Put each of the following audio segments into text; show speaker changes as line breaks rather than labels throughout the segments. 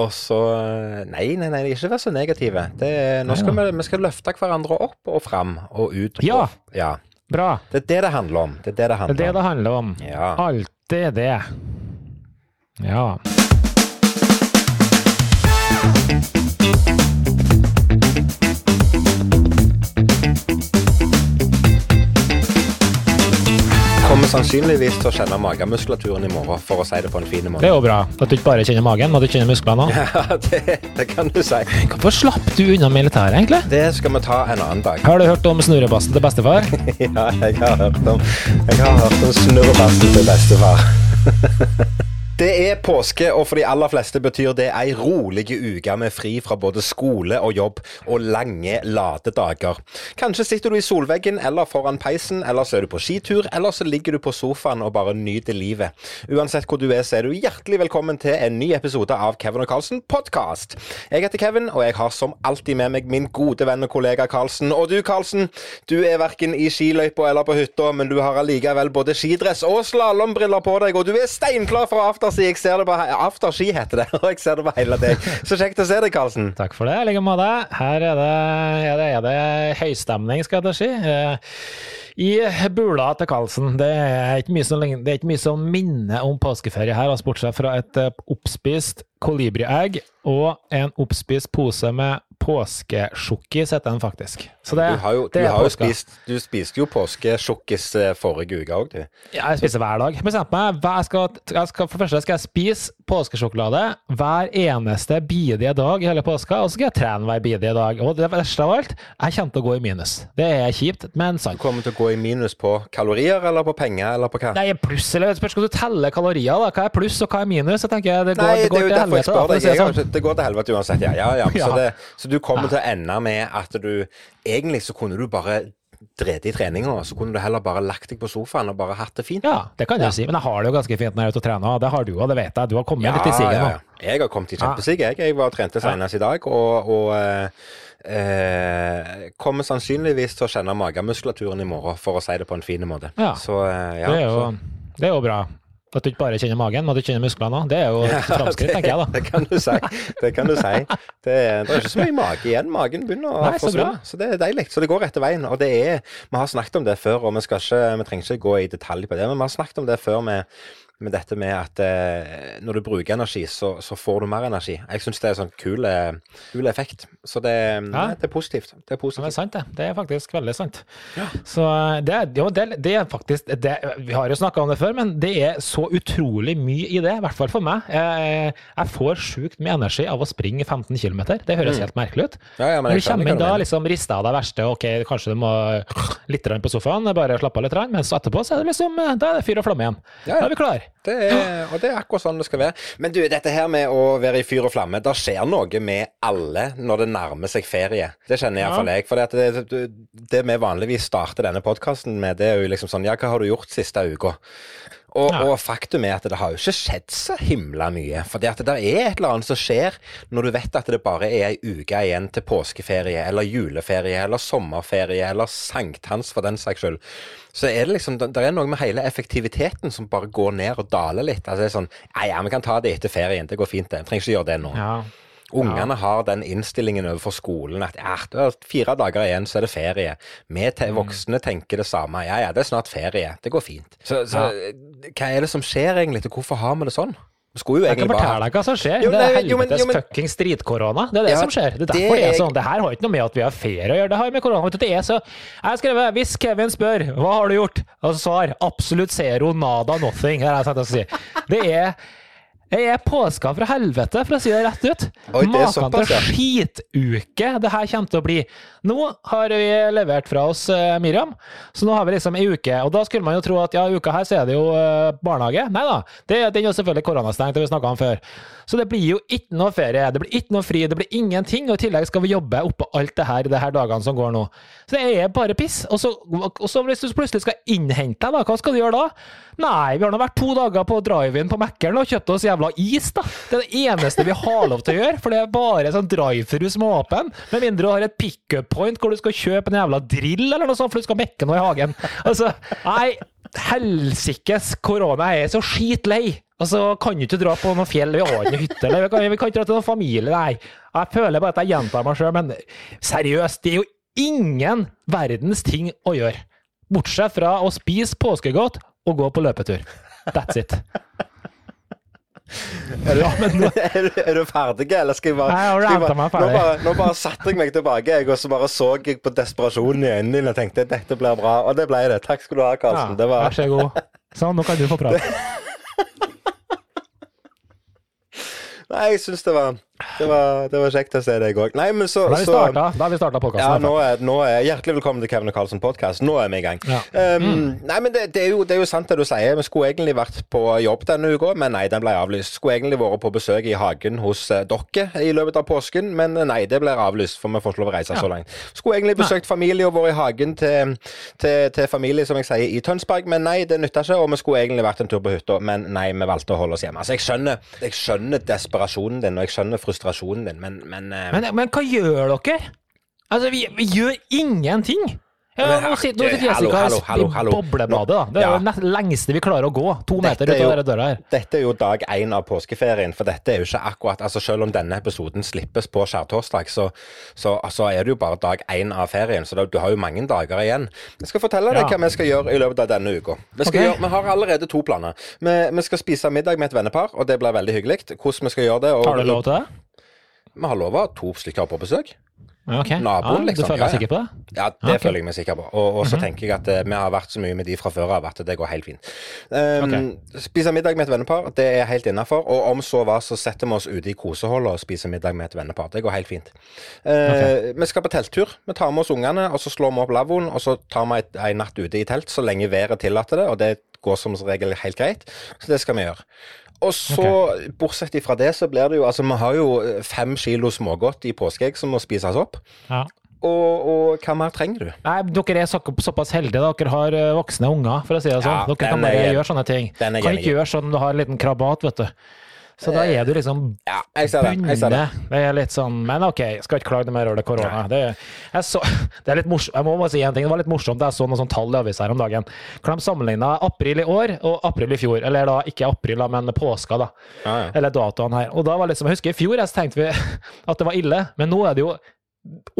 Og så Nei, nei, nei, ikke vær så negative. Det, nå skal vi, vi skal løfte hverandre opp og fram og ut.
Ja.
Ja.
Bra.
Det er det det handler om. Det er det det
er
handler
det det handler om.
Ja.
Alltid det. Ja.
Sannsynligvis til å kjenne magemuskulaturen i morgen, for å si det på en fin
Det er jo bra. At du ikke bare kjenner magen, men at du kjenner musklene òg.
Ja, det, det kan du si.
Hvorfor slapp du unna militæret, egentlig?
Det skal vi ta en annen dag.
Har du hørt om snurrebassen til bestefar?
Ja, jeg har hørt om Jeg har hørt om snurrebassen til bestefar. Det er påske, og for de aller fleste betyr det ei rolig uke med fri fra både skole og jobb, og lange ladedager. Kanskje sitter du i solveggen eller foran peisen, eller så er du på skitur, eller så ligger du på sofaen og bare nyter livet. Uansett hvor du er, så er du hjertelig velkommen til en ny episode av Kevin og Carlsen podkast. Jeg heter Kevin, og jeg har som alltid med meg min gode venn og kollega Carlsen. Og du, Carlsen, du er verken i skiløypa eller på hytta, men du har allikevel både skidress og slalåmbriller på deg, og du er steinklar for afterski. Jeg ser det på Afterski heter det, og jeg ser det på hele deg. Så kjekt å se deg, Karlsen.
Takk for det. I like måte. Her er det, er det, er det høystemning, skal jeg si. Eh, I bula til Karlsen. Det er ikke mye som, det er mye som minner om påskeferie her, altså bortsett fra et eh, oppspist kolibriegg og en oppspist pose med påskesjokkis, heter den faktisk. Så det,
Du har jo, du
det er
har
påska.
spist Du spiste jo påskesjokkis eh, forrige uke òg, du.
Ja, jeg spiser hver dag. Men bestemte meg. Jeg skal, jeg skal, for det første skal jeg spise påskesjokolade hver eneste bidige dag i hele påska, og så skal jeg trene hver bidige dag. Og det verste av alt, jeg kommer til å gå i minus. Det er kjipt, men sant.
Du kommer til å gå i minus på kalorier, eller på penger, eller på hva?
Nei, pluss, eller spørs skal du telle kalorier, da. Hva er pluss, og hva er minus? Jeg tenker det går,
Nei,
det
det
går
jo
til
jeg
helvete. da,
spør deg.
det
Jeg
sånn.
det går til helvete uansett, ja. ja, ja. Så,
Ja.
det, så du kommer til å ende med at du Egentlig så kunne du bare drete i treninga, så kunne du heller bare lagt deg på sofaen og bare hatt det fint.
Ja, det kan jeg si. Men jeg har det jo ganske fint når jeg er ute og trener. og Det har du òg, det vet jeg. Du har kommet
Ja,
litt i
siget
nå.
ja. Jeg har kommet i kjempesiget, jeg. Jeg var og trente senest i dag, og, og eh, eh, kommer sannsynligvis til å kjenne magemuskulaturen i morgen, for å si det på en fin måte.
Ja.
Så eh, ja.
Det er jo,
så-
det er jo bra. At du ikke bare kjenner magen, men at du kjenner musklene òg. Det er jo et framskritt, tenker jeg da.
Det kan du si. Det kan du si. Det, er- det er ikke så mye mage igjen. Magen begynner å
Nei, så
forsvinne. Så det er deilig. Så det går rette veien. Og det er Vi har snakket om det før, og vi, ikke, vi trenger ikke gå i detalj på det, men vi har snakket om det før med, med dette med at eh, når du bruker energi, så, så får du mer energi. Jeg syns det er sånn kul, eh, kul effekt. Så det, nei, det er positivt. Det er
Ja, det er sant, det. Det er faktisk veldig sant. Så det, er- jo, det, det er faktisk det, Vi har jo snakka om det før, men det er så utrolig mye i det. I hvert fall for meg. Jeg, jeg får sjukt mye energi av å springe 15 km. Det høres helt merkelig ut.
Ja, ja, men
Når du kommer inn da, liksom rister av deg verste, ok, kanskje du må litt på sofaen, bare slappe av litt, men så etterpå så er det liksom, da er det fyr og flamme igjen.
Ja, ja.
Da er vi klar.
Det er, og det er akkurat sånn det skal være. Men du, dette her med å være i fyr og flamme, det skjer noe med alle når det nærmer seg ferie. Det kjenner iallfall jeg. For det, det, det vi vanligvis starter denne podkasten med, det er jo liksom sånn Ja, hva har du gjort siste uka? Og,
Ja.
og faktum er at det har jo ikke skjedd så himla mye. For det er et eller annet som skjer når du vet at det bare er ei uke igjen til påskeferie, eller juleferie, eller sommerferie, eller sankthans for den saks skyld. Så er det liksom, det er noe med hele effektiviteten som bare går ned og daler litt. Altså det er sånn Ja, ja, vi kan ta det etter ferien. Det går fint, det. Vi trenger ikke gjøre det nå.
Ja.
Ungene har den innstillingen overfor skolen at ja, det er fire dager igjen, så er det ferie. Vi te
Mm.
voksne tenker det samme. Ja, ja, det er snart ferie. Det går fint. Så, så hva er det som skjer egentlig? Hvorfor har vi det sånn? Vi skulle jo
Jeg kan fortelle deg hva som skjer.
Jo,
det er
nei, jo, men-
helvetes fuckings dritkorona. Det er det
Ja,
som skjer. Det er derfor det er
er-
sånn. Det her har ikke noe med at vi har ferie å gjøre. Det har med korona Det er så Jeg har skrevet Hvis Kevin spør hva har du gjort, og svar absolutt zero, nada, nothing. Det er det jeg skal si. Det er jeg er påska fra helvete, for å si det rett ut.
Oi, det
Maken til skituke det her kommer til å bli. Nå har vi levert fra oss eh, Miriam, så nå har vi liksom ei uke. Og da skulle man jo tro at ja, uka her så er det jo eh, barnehage. Nei da, det, den er jo selvfølgelig koronastengt, det vi snakka om før. Så det blir jo ikke noe ferie, det blir ikke noe fri, det blir ingenting. Og i tillegg skal vi jobbe oppå alt det her de her dagene som går nå. Så det er bare piss. Og så, og så hvis du plutselig skal innhente deg, da, hva skal du gjøre da? Nei, vi har nå vært to dager på drive-in på Mækkern og kjøpt oss jævla is, da. Det er det eneste vi har lov til å gjøre, for det er bare sånn drive-through som er åpen. Med mindre du har et pick-up point hvor du skal kjøpe en jævla drill eller noe sånt, for du skal mekke noe i hagen. Altså, nei. helsikes korona jeg er så skitlei. Altså, kan du ikke dra på noe fjell? Vi har ikke hytte. Eller vi kan, vi kan ikke dra til noen familie. Nei. Jeg føler bare at jeg gjentar meg sjøl, men seriøst, det er jo ingen verdens ting å gjøre. Bortsett fra å spise påskegodt og gå på løpetur. That's it.
Er du,
Ja, nå-
er, du, er du ferdig, eller skal jeg bare,
Nei, jeg
bare nå, bare nå bare satte jeg meg tilbake, jeg, og så bare så jeg på desperasjonen i øynene dine og tenkte dette blir bra. Og det ble det. Takk skal du ha, Karsten. det var
Vær så god. Sånn, nå kan du få prate.
Nei, jeg syns det var det var, det var kjekt å se deg òg. Nei, men så,
Da har vi starta, starta
Ja, nå er, nå er Hjertelig velkommen til Kevin og Carlsen podkast. Nå er vi i gang.
Ja.
Um, Nei, men det, det, er jo, det er jo sant det du sier. Vi skulle egentlig vært på jobb denne uka, men nei, den ble avlyst. Skulle egentlig vært på besøk i hagen hos uh, dere i løpet av påsken, men eh, nei, det blir avlyst, for vi får ikke lov å reise så langt. Skulle egentlig besøkt familie og vært i hagen til, til, til familie, som jeg sier, i Tønsberg, men nei, det nytta ikke. Og vi skulle egentlig vært en tur på hytta, men nei, vi valgte å holde oss hjemme. Altså, jeg skjønner, jeg skjønner desperasjonen din, og jeg skjønner frustrasjonen din, men, men, eh,
Men, men hva gjør dere? Altså, vi, vi gjør ingenting! Ja, nå sitter, nå sitter
hallo,
Jessica
hallo, hallo,
i boblebadet. da. Det er
Ja.
jo det lengste vi klarer å gå. To meter
er
ut av denne døra her.
Dette er jo dag én av påskeferien, for dette er jo ikke akkurat altså Selv om denne episoden slippes på skjærtorsdag, så, så, altså er det jo bare dag én av ferien. Så det, du har jo mange dager igjen. Jeg skal fortelle deg
Ja.
hva vi skal gjøre i løpet av denne uka. Vi,
okay.
Gjøre, vi har allerede to planer. Vi, vi skal spise middag med et vennepar, og det blir veldig hyggelig. Hvordan vi skal gjøre det og,
Har du lov til det?
Vi har lov av to stykker på besøk.
Ja, ok.
Naboen,
ja,
liksom.
Du føler deg sikker på det?
Ja, det
okay.
føler jeg meg sikker på. Og, og så tenker jeg at eh, vi har vært så mye med de fra før av at det går helt fint. Um, Spise middag med et vennepar, det er helt innafor. Og om så hva, så setter vi oss ute i koseholdet og spiser middag med et vennepar. Det går helt fint. Eh, Vi skal på telttur. Vi tar med oss ungene, og så slår vi opp lavvoen, og så tar vi et- en natt ute i telt så lenge været tillater det, og det går som regel helt greit. Så det skal vi gjøre. Og så, bortsett ifra det, så blir det jo Altså, vi har jo eh, fem kilo smågodt i påskeegg som må spises opp.
Ja.
Og, og hva mer trenger du?
Nei, dere er så, såpass heldige. Dere har eh, voksne unger, for å si det sånn.
Ja,
dere kan bare gjøre sånne ting. Kan ikke gjøre sånn du har en liten krabat, vet du. Så da er du liksom
Ja, det. Det.
bundet. Det er litt sånn Men OK, skal ikke klage noe mer over det korona. Det, så, det er litt morsomt. Jeg må bare si en ting. Det var litt morsomt. Jeg så noen sånne tall i avisa her om dagen. Hvor de sammenligna april i år og april i fjor. Eller da ikke april, da, men påska, da.
Ja, ja.
Eller datoene her. Og da var liksom, jeg husker i fjor jeg tenkte vi at det var ille, men nå er det jo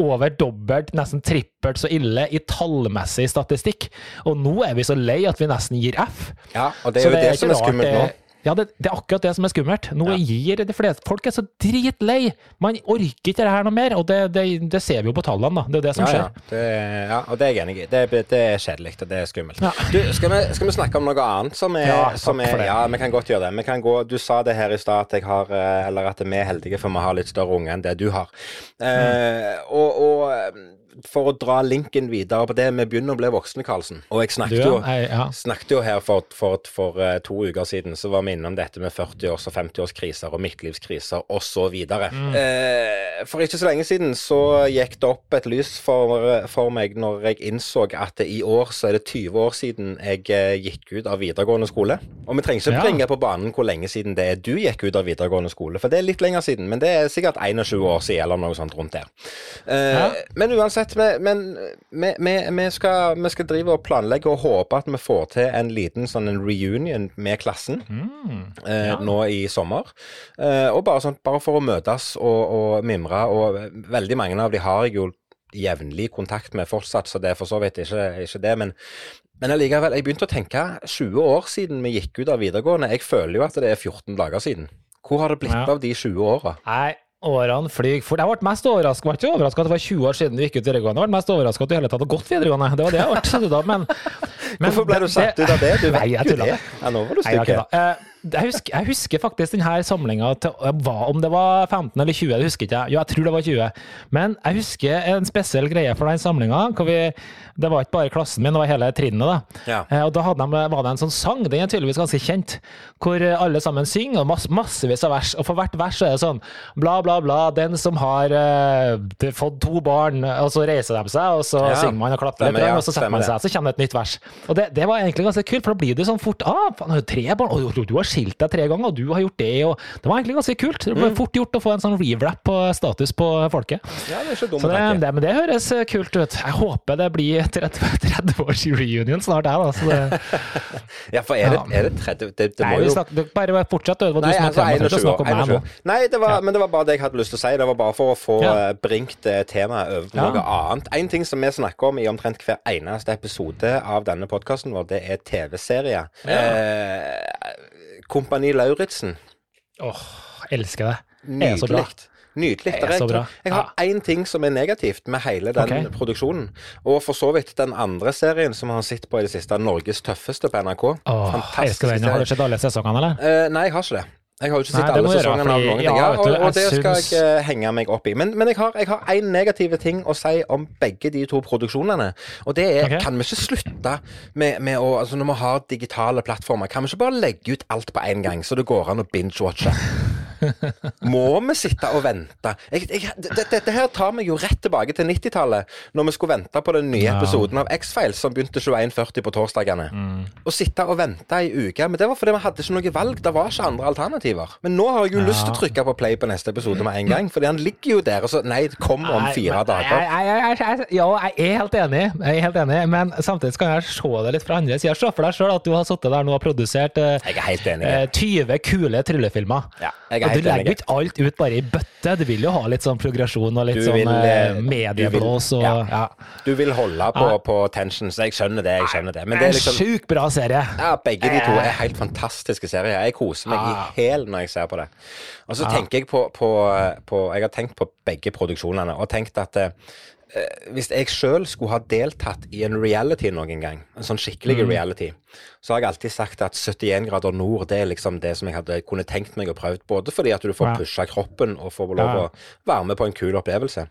over dobbelt, nesten trippelt så ille i tallmessig statistikk. Og nå er vi så lei at vi nesten gir F.
Ja, og det er
Så
jo det,
ikke
som er skummelt nå.
Ja, det, det er akkurat det som er skummelt. Noe
Ja.
gir de fleste Folk er så dritlei! Man orker ikke det her noe mer, og det, det, det ser vi jo på tallene, da. Det er det som
Ja, ja.
skjer.
Det, ja, og det er jeg enig i. Det, er- det kjedelig, og det er skummelt.
Ja.
Du, skal, vi, skal vi snakke om noe annet som er,
Ja,
som er. Ja, vi kan godt gjøre det. Vi kan gå, du sa det her i stad at jeg har eh, Eller at vi er heldige for vi har litt større unge enn det du har. Eh, og, og eh, for å dra linken videre på det, vi begynner å bli voksne, Karlsen. Og jeg snakket jo
jeg, ja.
snakket jo her for, for, for eh, to uker siden, så var vi innom dette med 40-års- og 50-årskriser og midtlivskriser osv. Mm. Eh, for ikke så lenge siden så gikk det opp et lys for, for meg når jeg innså at i år så er det 20 år siden jeg eh, gikk ut av videregående skole. Og vi trenger ikke
Ja.
bringe på banen hvor lenge siden det er du gikk ut av videregående skole, for det er litt lenger siden, men det er sikkert 21 år siden eller noe sånt rundt der. Eh,
Ja.
Men uansett, vi, men vi, vi, vi, skal, vi skal drive og planlegge og håpe at vi får til en liten sånn en reunion med klassen
Mm.
eh, nå i sommer. Eh, og bare, sånn, bare for å møtes og, og mimre. Og veldig mange av de har jeg jo jevnlig kontakt med fortsatt, så det er for så vidt ikke, ikke det. Men, men allikevel, jeg begynte å tenke 20 år siden vi gikk ut av videregående. Jeg føler jo at det er 14 dager siden. Hvor har det blitt
Ja.
av de 20 åra?
Nei, årene flyr fort. Jeg ble mest overraska. Var ikke overraska at det var 20 år siden du gikk ut videregående. Jeg ble mest overraska at du i hele tatt har gått videregående. Det var det jeg ble. Men, men
Hvorfor ble du satt ut av det? Du vet
jeg
jo det. Ja, nå var du
jeg
stygg.
Eh, Jeg husker, jeg husker faktisk denne samlinga Om det var 15 eller 20, det husker ikke jeg. Jo, jeg tror det var 20. Men jeg husker en spesiell greie for den samlinga. Det var ikke bare klassen min, det var hele trinnet. da.
Ja.
Eh, Og da de, var det en sånn sang, den er tydeligvis ganske kjent, hvor eh, alle sammen synger, og mass, massevis av vers. Og for hvert vers er det sånn bla, bla, bla, den som har eh, fått to barn, og så reiser de seg, og så
Ja,
synger man og klapper litt, og så setter man seg, så kommer det et nytt vers. Og det, det var egentlig ganske kult, for da blir det sånn fort ah, faen, tre barn? Og du, du har skilt deg tre ganger, og du har gjort det, og det var egentlig ganske kult. Det ble
Mm.
fort gjort å få en sånn rewrap på status på folket.
Ja, det er ikke dumt,
Så det, det, men det høres eh, kult ut. Jeg håper det blir 30-års reunion snart, jeg, da. Så det,
Ja, for er det, er det 30 Det, det må
Nei,
jo
snakker, det- bare fortsett, det var du
Nei,
som
altså
hadde.
21
Snakk om meg nå.
Nei, det var,
Ja.
men det var bare det jeg hadde lyst til å si. Det var bare for å få
Ja.
eh, bringt eh, temaet over på noe annet. En ting som vi snakker om i omtrent hver eneste episode av denne podkasten vår, det er TV-serie. Eh, Kompani Lauritzen.
Åh, elsker det. Det er så bra.
Nydelig.
Det er så bra.
Jeg har én ting som er negativt med hele den
okay.
produksjonen. Og for så vidt den andre serien som vi har sett på i det siste, 'Norges tøffeste' på NRK.
Åh, elsker den. Har du sett alle sesongene, eller?
Eh, nei, jeg har ikke det. Jeg har jo ikke sett alle sesongene av ting.
ja,
og, og det skal jeg eh, henge meg opp i. Men, men jeg har én negativ ting å si om begge de to produksjonene. Og det er
okay.
Kan vi ikke slutte med, med å Altså når vi har digitale plattformer, kan vi ikke bare legge ut alt på en gang, så det går an å binge-watche? Må vi sitte og vente? Jeg, jeg, det- dette her tar meg jo rett tilbake til 90-tallet, når vi skulle vente på den nye
Ja.
episoden av X-Files som begynte 21.40 på torsdagene. Å sitte og vente ei uke. Men det var fordi vi hadde ikke noe valg. Det var ikke andre alternativer. Men nå har jeg jo lyst til å trykke på play på neste episode med en gang, fordi han ligger jo der. Og så Nei, det kom om fire
nei,
dager.
Jeg, ja, jeg er helt enig, jeg er helt enig, men samtidig kan jeg se det litt fra andre sida. Se for deg sjøl at du har sittet der nå og produsert eh,
Jeg er helt
eh, 20 kule tryllefilmer.
Ja, jeg er
og du legger jo ikke alt ut bare i bøtte. Du vil jo ha litt sånn progresjon og litt
Du
sånn
vil,
eh,
eh,
medieblås og ja.
ja. Du vil holde på,
Ja.
på tension, så jeg skjønner det. jeg skjønner det. Men det
En
er liksom
sjukt bra serie.
Ja, begge de to er helt fantastiske serier. Jeg koser meg
Ah.
i hæl når jeg ser på det. Og så
Ah.
tenker jeg på, på, på Jeg har tenkt på begge produksjonene og tenkt at eh, hvis jeg sjøl skulle ha deltatt i en reality noen gang, en sånn skikkelig
Mm.
reality, så har jeg alltid sagt at 71 grader nord det er liksom det som jeg hadde kunne tenkt meg å prøve. Både fordi at du får
Ja.
pusha kroppen og får lov å være med på en kul opplevelse.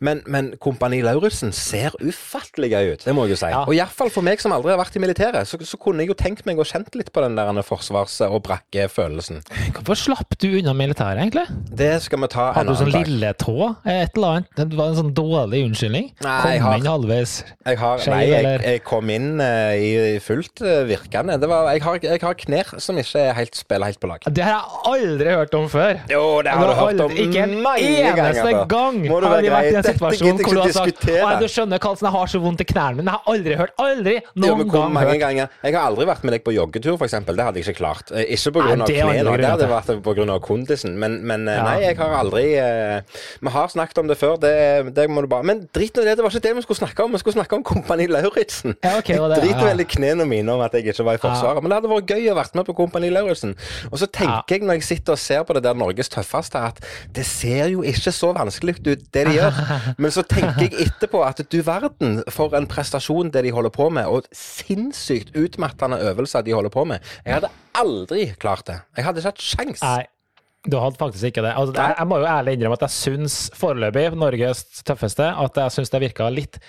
Men, men Kompani Lauritzen ser ufattelig gøy ut, det må jeg jo si.
Ja.
Og iallfall for meg som aldri har vært i militæret, så, så kunne jeg jo tenkt meg å kjent litt på den der forsvars- og brakkefølelsen.
Hvorfor slapp du unna militæret, egentlig?
Det skal vi ta en
Hadde du sånn
lille
tå? Et eller annet? Det var en sånn dårlig unnskyldning?
Nei,
Kom
jeg har-
inn halvveis.
Jeg har,
Skeiv,
nei, jeg, jeg kom inn uh, i fullt uh, virkende. Det var, jeg, har, jeg har knær som ikke helt, spiller helt på lag.
Det har jeg aldri hørt om før.
Jo, det har du
har
hørt om
Ikke en eneste
ganger.
gang
Må du
har vi vært i en situasjon hvor du har sagt. Å, du skjønner, Karlsen, jeg har så vondt i knærne mine. Jeg har aldri hørt, aldri noen
jo,
gang hørt.
ganger Jeg har aldri vært med deg på joggetur, f.eks. Det hadde jeg ikke klart. Eh, Ikke
er
knærne, det hadde vært av kondisen. Men, men
Ja.
nei, jeg har aldri uh, Vi har snakket om det før, det, det må du bare Men drit nå det, det var ikke det vi skulle snakke om. Vi skulle snakke om Kompani Lauritzen.
Ja, okay,
jeg driter veldig i knærne mine om at jeg ikke var i Forsvaret. Men det hadde vært gøy å vært med på Kompani Lauritzen. Og så tenker jeg når jeg sitter og ser på det der Norges tøffeste, at det ser jo ikke så vanskelig ut, det de gjør. Men så tenker jeg etterpå at du verden for en prestasjon det de holder på med, og sinnssykt utmattende øvelser de holder på med. Jeg hadde aldri klart det. Jeg hadde ikke hatt sjans.
Nei. Du hadde faktisk ikke det. Altså, jeg, jeg må jo ærlig innrømme at jeg syns foreløpig, Norges tøffeste, at jeg syns det virka litt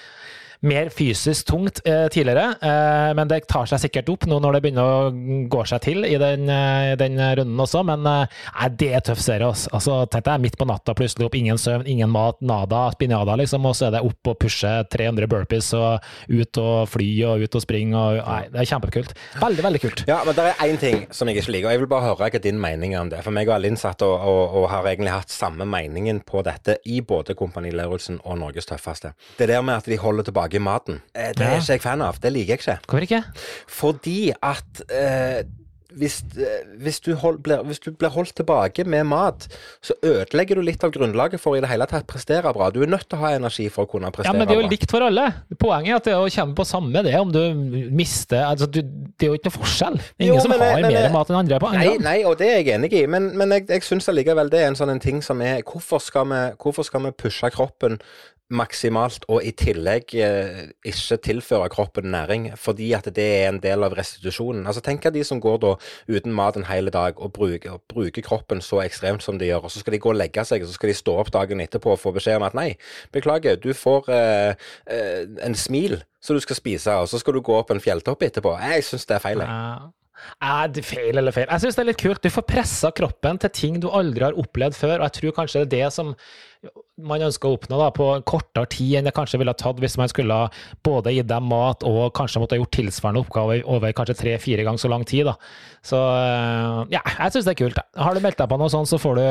mer fysisk tungt eh, tidligere, eh, men det tar seg sikkert opp nå når det begynner å gå seg til i den, eh, den runden også. Men eh, nei, det er tøff serie. Altså. altså, tenk deg midt på natta, plutselig opp, ingen søvn, ingen mat, nada, spinada, liksom, og så er det opp og pushe 300 burpees og ut og fly og ut og springe. Og, nei, det er kjempekult. Veldig, veldig kult.
Ja, men det er én ting som jeg ikke liker, og jeg vil bare høre hva din mening er om det. For meg og Alin satt og, og, og har egentlig hatt samme meningen på dette i både Kompani Lauritzen og Norges tøffeste. Det der med at de holder tilbake maten, eh, det er
Ja.
ikke jeg fan av. Det liker jeg ikke.
Hvorfor ikke?
Fordi at eh, hvis, eh, hvis, du hold, blir, hvis du blir holdt tilbake med mat, så ødelegger du litt av grunnlaget for i det hele tatt prestere bra. Du er nødt til å ha energi for å kunne prestere bra.
Ja, men det er jo
bra.
likt for alle. Poenget er at det å komme på samme det, om du mister altså, du, Det er jo ikke noe forskjell. Det er ingen
Jo,
som
men jeg-
har
men
mer
jeg-
mat enn andre. på en
Nei,
gang.
nei, og det er jeg enig i, men, men jeg, jeg syns allikevel det er en sånn en ting som er Hvorfor skal vi, hvorfor skal vi pushe kroppen maksimalt og i tillegg eh, ikke tilføre kroppen næring, fordi at det er en del av restitusjonen? Altså Tenk at de som går da uten mat en hel dag og bruker, og bruker kroppen så ekstremt som de gjør, og så skal de gå og legge seg, og så skal de stå opp dagen etterpå og få beskjed om at nei, beklager, du får eh, eh, en smil som du skal spise, og så skal du gå opp en fjelltopp etterpå. Jeg syns det er feil.
Ja. Er feil eller feil? Jeg syns det er litt kult. Du får pressa kroppen til ting du aldri har opplevd før, og jeg tror kanskje det er det som man ønsker å oppnå da, på kortere tid enn det kanskje ville tatt hvis man skulle både gitt dem mat og kanskje måtte ha gjort tilsvarende oppgaver over kanskje tre-fire ganger så lang tid. da. Så eh, ja, jeg syns det er kult. Har du meldt deg på noe sånt, så får du,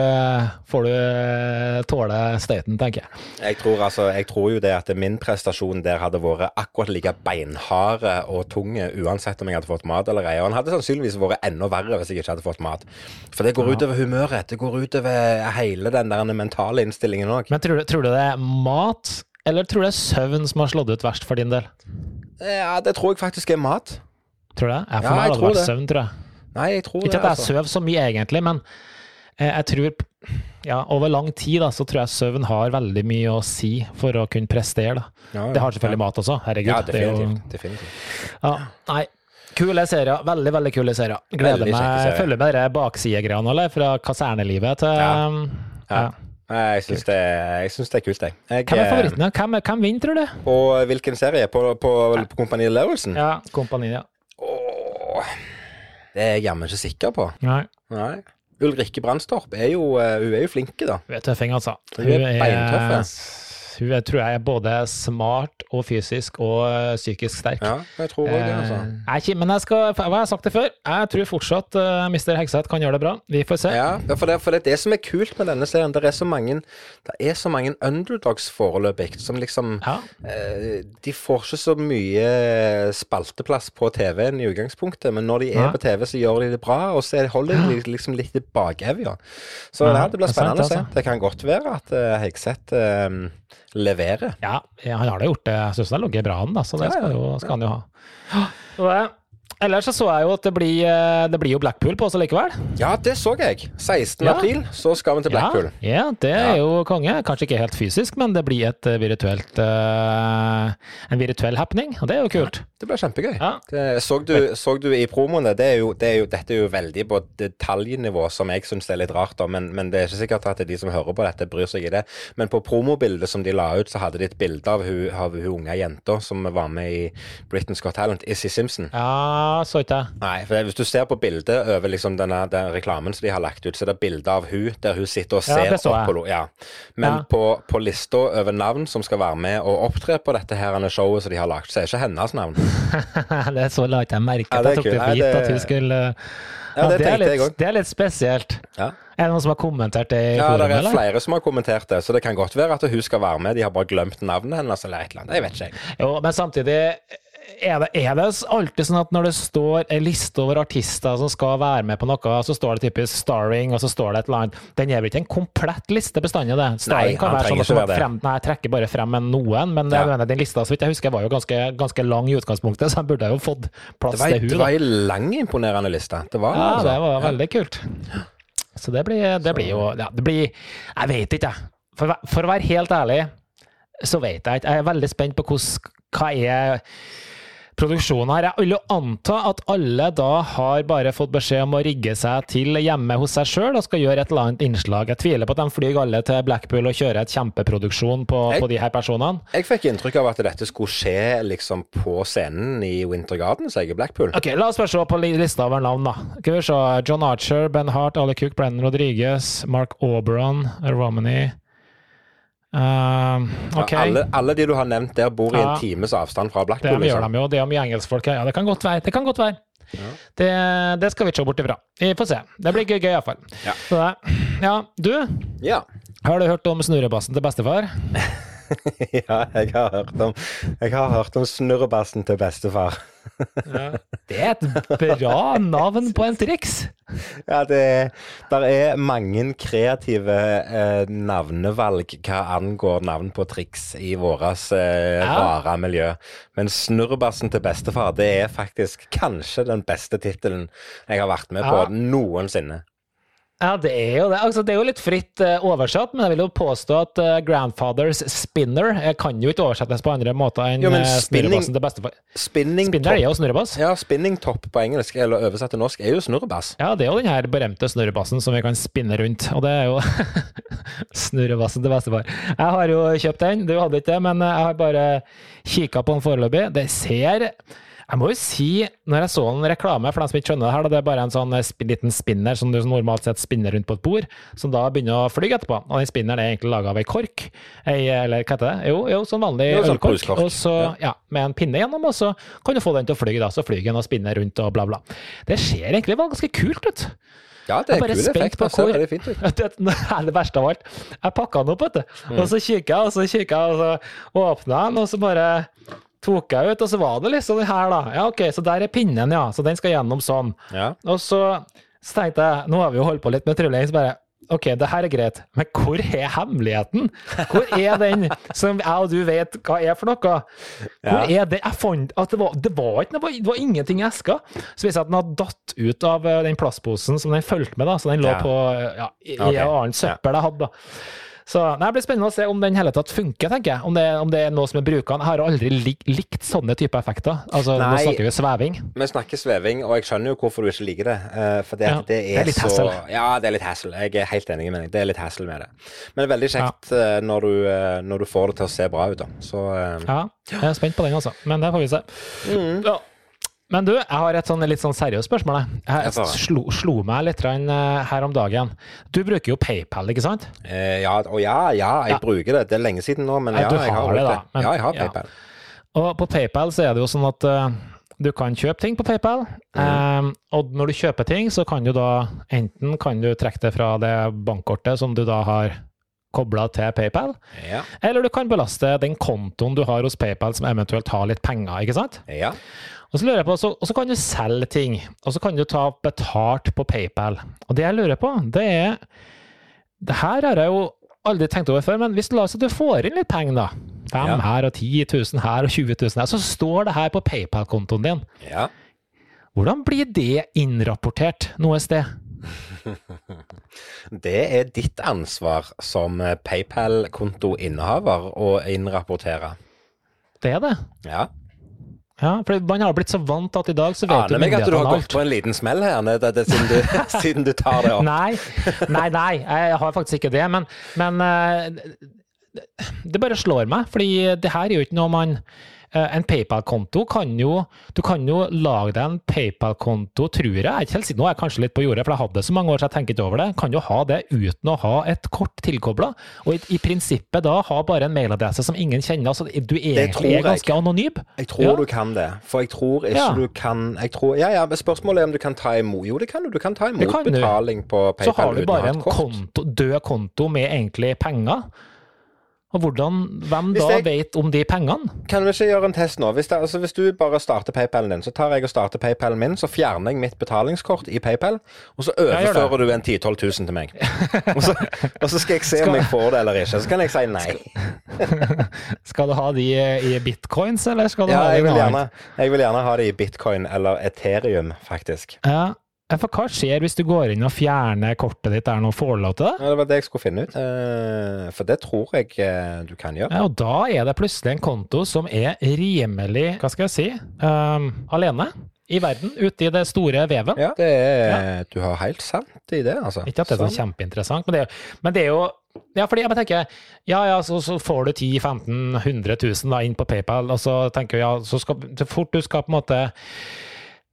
får du eh, tåle støyten, tenker jeg.
Jeg tror, altså, jeg tror jo det at min prestasjon der hadde vært akkurat like beinharde og tunge uansett om jeg hadde fått mat eller ei. Og den hadde sannsynligvis vært enda verre hvis jeg ikke hadde fått mat. For det går utover humøret. Det går utover hele den der mentale innstillingen òg.
Men tror du, tror du det er mat, eller tror du det er søvn som har slått ut verst for din del?
Ja, det tror jeg faktisk er mat.
Tror du det? Ja, for
Ja,
meg hadde det vært
det.
søvn, tror jeg.
Nei, jeg tror
Ikke
det.
at jeg
Altså.
sover så mye egentlig, men eh, jeg tror ja, over lang tid da, så tror jeg søvn har veldig mye å si for å kunne prestere. da.
Ja, ja.
Det har selvfølgelig mat også, herregud.
Ja,
det er jo,
definitivt. definitivt.
ja, nei. Kule serier. Veldig, veldig kule serier. Gleder
Veldig
meg. Følger med de baksidegreiene. Fra kasernelivet til
Ja.
um,
Ja. Jeg syns det, det er kult, jeg. jeg
Hvem er
favorittene?
favoritten? Hvem, hvem vinner, tror du?
På hvilken serie? På, på, på Kompani Lauritzen?
Ja, Kompani, ja.
Åh, det er jeg jammen ikke sikker på.
Nei.
Nei. Ulrikke Brandstorp er jo, eh, hun er jo flinke, da.
Hun er tøffing, altså.
Hun er beintøff,
Hun er, tror jeg er både smart og fysisk og eh, psykisk sterk.
Ja, jeg tror også det, altså.
Eh, jeg, er men jeg skal, hva har jeg sagt det før? Jeg tror fortsatt uh, Mr. Hegseth kan gjøre det bra. Vi får se.
Ja, for det, for det er det som er kult med denne serien. Det er så mange, det er så mange underdogs foreløpig som liksom
Ja.
eh, De får ikke så mye spalteplass på TV-en i utgangspunktet, men når de er
ja.
på TV, så gjør de det bra, og så holder de liksom litt i bakevja. Så det blir spennende å se.
altså.
Det kan godt være at uh, Hegseth eh, leverer.
Ja, han har da gjort det. Jeg syns det har ligget bra an, da, så det
Ja, ja,
skal, jo, skal han jo ha. Og det, ellers så så jeg jo at det blir, eh, det blir jo Blackpool på oss likevel.
Ja, det så jeg. 16.
Ja.
april, så skal vi til Blackpool.
Ja, ja, det er jo konge. Kanskje ikke helt fysisk, men det blir et eh, virtuelt, uh, en virtuell happening, og det er jo kult.
Det blir kjempegøy.
Ja.
Det, så, du, så du i promoene, det er jo, det er jo, dette er jo veldig på detaljnivå, som jeg syns er litt rart, da, men, men det er ikke sikkert at de som hører på dette, bryr seg i det. Men på promobildet som de la ut, så hadde de et bilde av hun, av hun unge jenta som var med i Britain's Got Talent, Issy Simpson.
Ja, så ikke jeg.
Nei, for Hvis du ser på bildet over liksom denne, den reklamen som de har lagt ut, så er det bilde av hun der hun sitter og ser
ja,
opp på ja. Men
Ja.
på, på lista over navn som skal være med og opptre på dette her showet som de har lagt, så er ikke hennes navn.
det så la ikke jeg merke til.
Ja, er
Jeg tok det for gitt at hun skulle
Ja, det
er
jeg
litt, det er litt spesielt.
Ja.
Er det noen som har kommentert det i
Ja, det er
eller?
flere som har kommentert det, så det kan godt være at hun skal være med. De har bare glemt navnet hennes eller et eller annet. Jeg vet ikke.
Jo, men samtidig er det, er det alltid sånn at når det står en liste over artister som skal være med på noe, så står det typisk 'starring', og så står det et eller annet Den er vel ikke en komplett liste bestandig, det? Starring
Nei,
kan være sånn at
det.
frem, Nei, trekker bare frem med noen, men
Ja.
jeg mener, den lista så vidt jeg husker, var jo ganske, ganske lang i utgangspunktet, så jeg burde jo fått plass
var,
til
det var
ei
en lang, imponerende liste. Det var
Ja,
altså.
det var veldig kult. Så det blir, det blir jo ja, det blir, Jeg vet ikke, jeg. For, for å være helt ærlig, så vet jeg ikke. Jeg er veldig spent på hos, hva er produksjonen her. Jeg vil jo anta at alle da har bare fått beskjed om å rigge seg til hjemme hos seg sjøl og skal gjøre et eller annet innslag. Jeg tviler på at de flyr alle til Blackpool og kjører et kjempeproduksjon på,
Jeg-
på de her personene.
Jeg fikk inntrykk av at dette skulle skje liksom på scenen i Winter sier jeg, Blackpool.
Ok, La oss bare se på li- lista over navn, da. Skal vi se. John Archer, Ben Hart, Ali Cook, Brennan Rodriguez, Mark Auberon, Romany um,
okay. Alle, alle de du har nevnt der, bor i
Ja.
en times avstand fra
det gjør
Liksom.
de jo. Det er mye engelskfolk her. Ja, det kan godt være. Det kan godt være. Det, det skal vi ikke se bort ifra. Vi får se. Det blir gøy, iallfall.
Ja.
Så Ja, du,
Ja. har
du hørt om snurrebassen til bestefar?
ja, jeg har hørt om har hørt om snurrebassen til bestefar.
Det er et bra navn på en triks!
Ja, det der er mange kreative eh, navnevalg hva angår navn på triks i vårt eh,
Ja.
rare miljø. Men snurrebassen til bestefar, det er faktisk kanskje den beste tittelen jeg har vært med på
Ja.
noensinne.
Ja, det er jo det. Altså, det er jo litt fritt eh, oversatt, men jeg vil jo påstå at uh, 'grandfather's spinner' eh, kan jo ikke oversettes på andre måter enn
Jo, men spinning-
snurrebassen til bestefar.
Spinning
Spinner er jo snurrebass.
ja, spinning top på engelsk, eller oversatt til norsk, er jo snurrebass.
Ja, det er jo den her berømte snurrebassen som vi kan spinne rundt, og det er jo snurrebassen til bestefar. Jeg har jo kjøpt den, du hadde ikke det, men jeg har bare kikka på den foreløpig. Det ser Jeg må jo si, når jeg så en reklame, for dem som ikke skjønner det her, da, det er bare en sånn eh, liten spinner som du normalt sett spinner rundt på et bord, som da begynner å fly etterpå. Og den spinneren er egentlig laga av ei kork, ei, eller hva heter det? Jo, jo sånn vanlig
Jo, sånn
ølkork. Og så, ja, med en pinne gjennom, og så kan du få den til å fly, da. Så flyr den og spinner rundt og bla, bla. Det ser egentlig bare ganske kult ut.
Ja, det
Jeg er
er
bare
kul effekt.
på
Det ser
hvor-
veldig fint ut.
Det er det verste av alt. Jeg pakka den opp, vet du.
Mm.
Og så kikker jeg, og så kikker jeg, og så åpner jeg den, og så bare tok jeg ut, og så var det liksom den her, da. Ja, OK, så der er pinnen, ja. Så den skal gjennom sånn.
Ja.
Og så, så tenkte jeg, nå har vi jo holdt på litt med trylling, så bare OK, det her er greit, men hvor er hemmeligheten? Hvor er den som jeg og du vet hva er for noe? Hvor er det? Jeg fant at det var, det var ikke det var, det var ingenting i eska. Så viser det at den hadde datt ut av eh, den plastposen som den fulgte med, da. Så den lå
Ja.
på eh, ja, i, okay. annet søppel jeg hadde, da. Så nei, Det blir spennende å se om den hele tatt funker, tenker jeg. Om det, om det er noe som er brukende. Jeg har aldri lik, likt sånne typer effekter. Altså, Nå snakker vi sveving.
Vi snakker sveving, og jeg skjønner jo hvorfor du ikke liker det. eh, For det,
Ja,
det, er
det er litt
så
hassle.
Ja, det er litt hassle. Jeg er helt enig med deg. Det er litt hassle med det. Men det er veldig kjekt ja. når, du, eh, når du får det til å se bra ut, da. Så eh,
Ja, jeg er spent på den, altså. Men det får vi se.
Mm.
Ja. Men du, jeg har et sånn litt sånn seriøst spørsmål. jeg.
Jeg
slo, slo meg litt eh, her om dagen. Du bruker jo PayPal, ikke sant?
eh, ja, og ja, ja, jeg
Ja.
bruker det. Det er lenge siden nå, men
Ja,
ja, jeg har
det, da, men-
ja, jeg har. PayPal.
Og på PayPal så er det jo sånn at uh, du kan kjøpe ting på PayPal.
Mm.
um, og når du kjøper ting, så kan du da enten kan du trekke det fra det bankkortet som du da har kobla til PayPal,
Ja.
eller du kan belaste den kontoen du har hos PayPal som eventuelt har litt penger, ikke sant?
ja.
Og så på, så, og så kan du selge ting, og så kan du ta betalt på PayPal. Og det jeg lurer på, det er Det her har jeg jo aldri tenkt over før, men hvis la oss at du får inn litt penger, da. Fem
Ja.
her og 10 000 her og 20 000 her, så står det her på PayPal-kontoen din.
ja.
Hvordan blir det innrapportert noe sted?
Det er ditt ansvar som eh, PayPal-kontoinnehaver å innrapportere.
Det er det.
Ja.
Ja, for man har blitt så vant til at i dag så vet
Aner meg at du har gått på en liten smell her nede, det, siden, du, siden du tar det opp.
Nei, nei, nei, jeg har faktisk ikke det, men, men eh, det bare slår meg, fordi det her er jo ikke noe man En PayPal-konto kan jo Du kan jo lage deg en PayPal-konto, tror jeg. jeg er ikke helt sikker, Nå er jeg kanskje litt på jordet, for jeg hadde det så mange år så jeg tenker ikke over det. Kan jo ha det uten å ha et kort tilkobla, og i, i prinsippet da ha bare en mailadresse som ingen kjenner. Altså, du egentlig
tror
er ganske anonym.
Jeg tror
Ja.
du kan det, for jeg tror ikke
Ja.
du kan jeg tror, Ja, ja, spørsmålet er om du kan ta imot Jo, det kan du. Du kan ta imot
kan du.
betaling på PayPal
Så har du
uten å ha
bare
et
en
kort.
konto, død konto med egentlig penger. Og hvordan, hvem
Hvis
da
jeg-
vet om de pengene?
Kan vi ikke gjøre en test nå? Hvis, det, altså, hvis du bare starter PayPalen din, så tar jeg og starter PayPalen min, så fjerner jeg mitt betalingskort i PayPal, og så overfører du en 10 000-12 000 til meg. og, så, og så skal jeg se om jeg får det eller ikke. Så kan jeg si nei.
Skal du ha de i bitcoins, eller skal du
Ja,
ha de i noe annet?
jeg vil gjerne ha de i bitcoin eller Ethereum, faktisk.
Ja. Ja, For hva skjer hvis du går inn og fjerner kortet ditt Er det noe du til det?
Ja, det var det jeg skulle finne ut. Eh, for det tror jeg eh, du kan gjøre.
Ja, og da er det plutselig en konto som er rimelig, hva skal jeg si, um, alene i verden, ute i det store veven.
Ja, det er, Du har helt sant i det, altså.
Ikke at det er så kjempeinteressant, men det, er- men det er jo Ja, fordi jeg tenker Ja, ja, så, så får du 10 15 100 000 da inn på PayPal, og så tenker jeg ja, så skal så fort du skal på en måte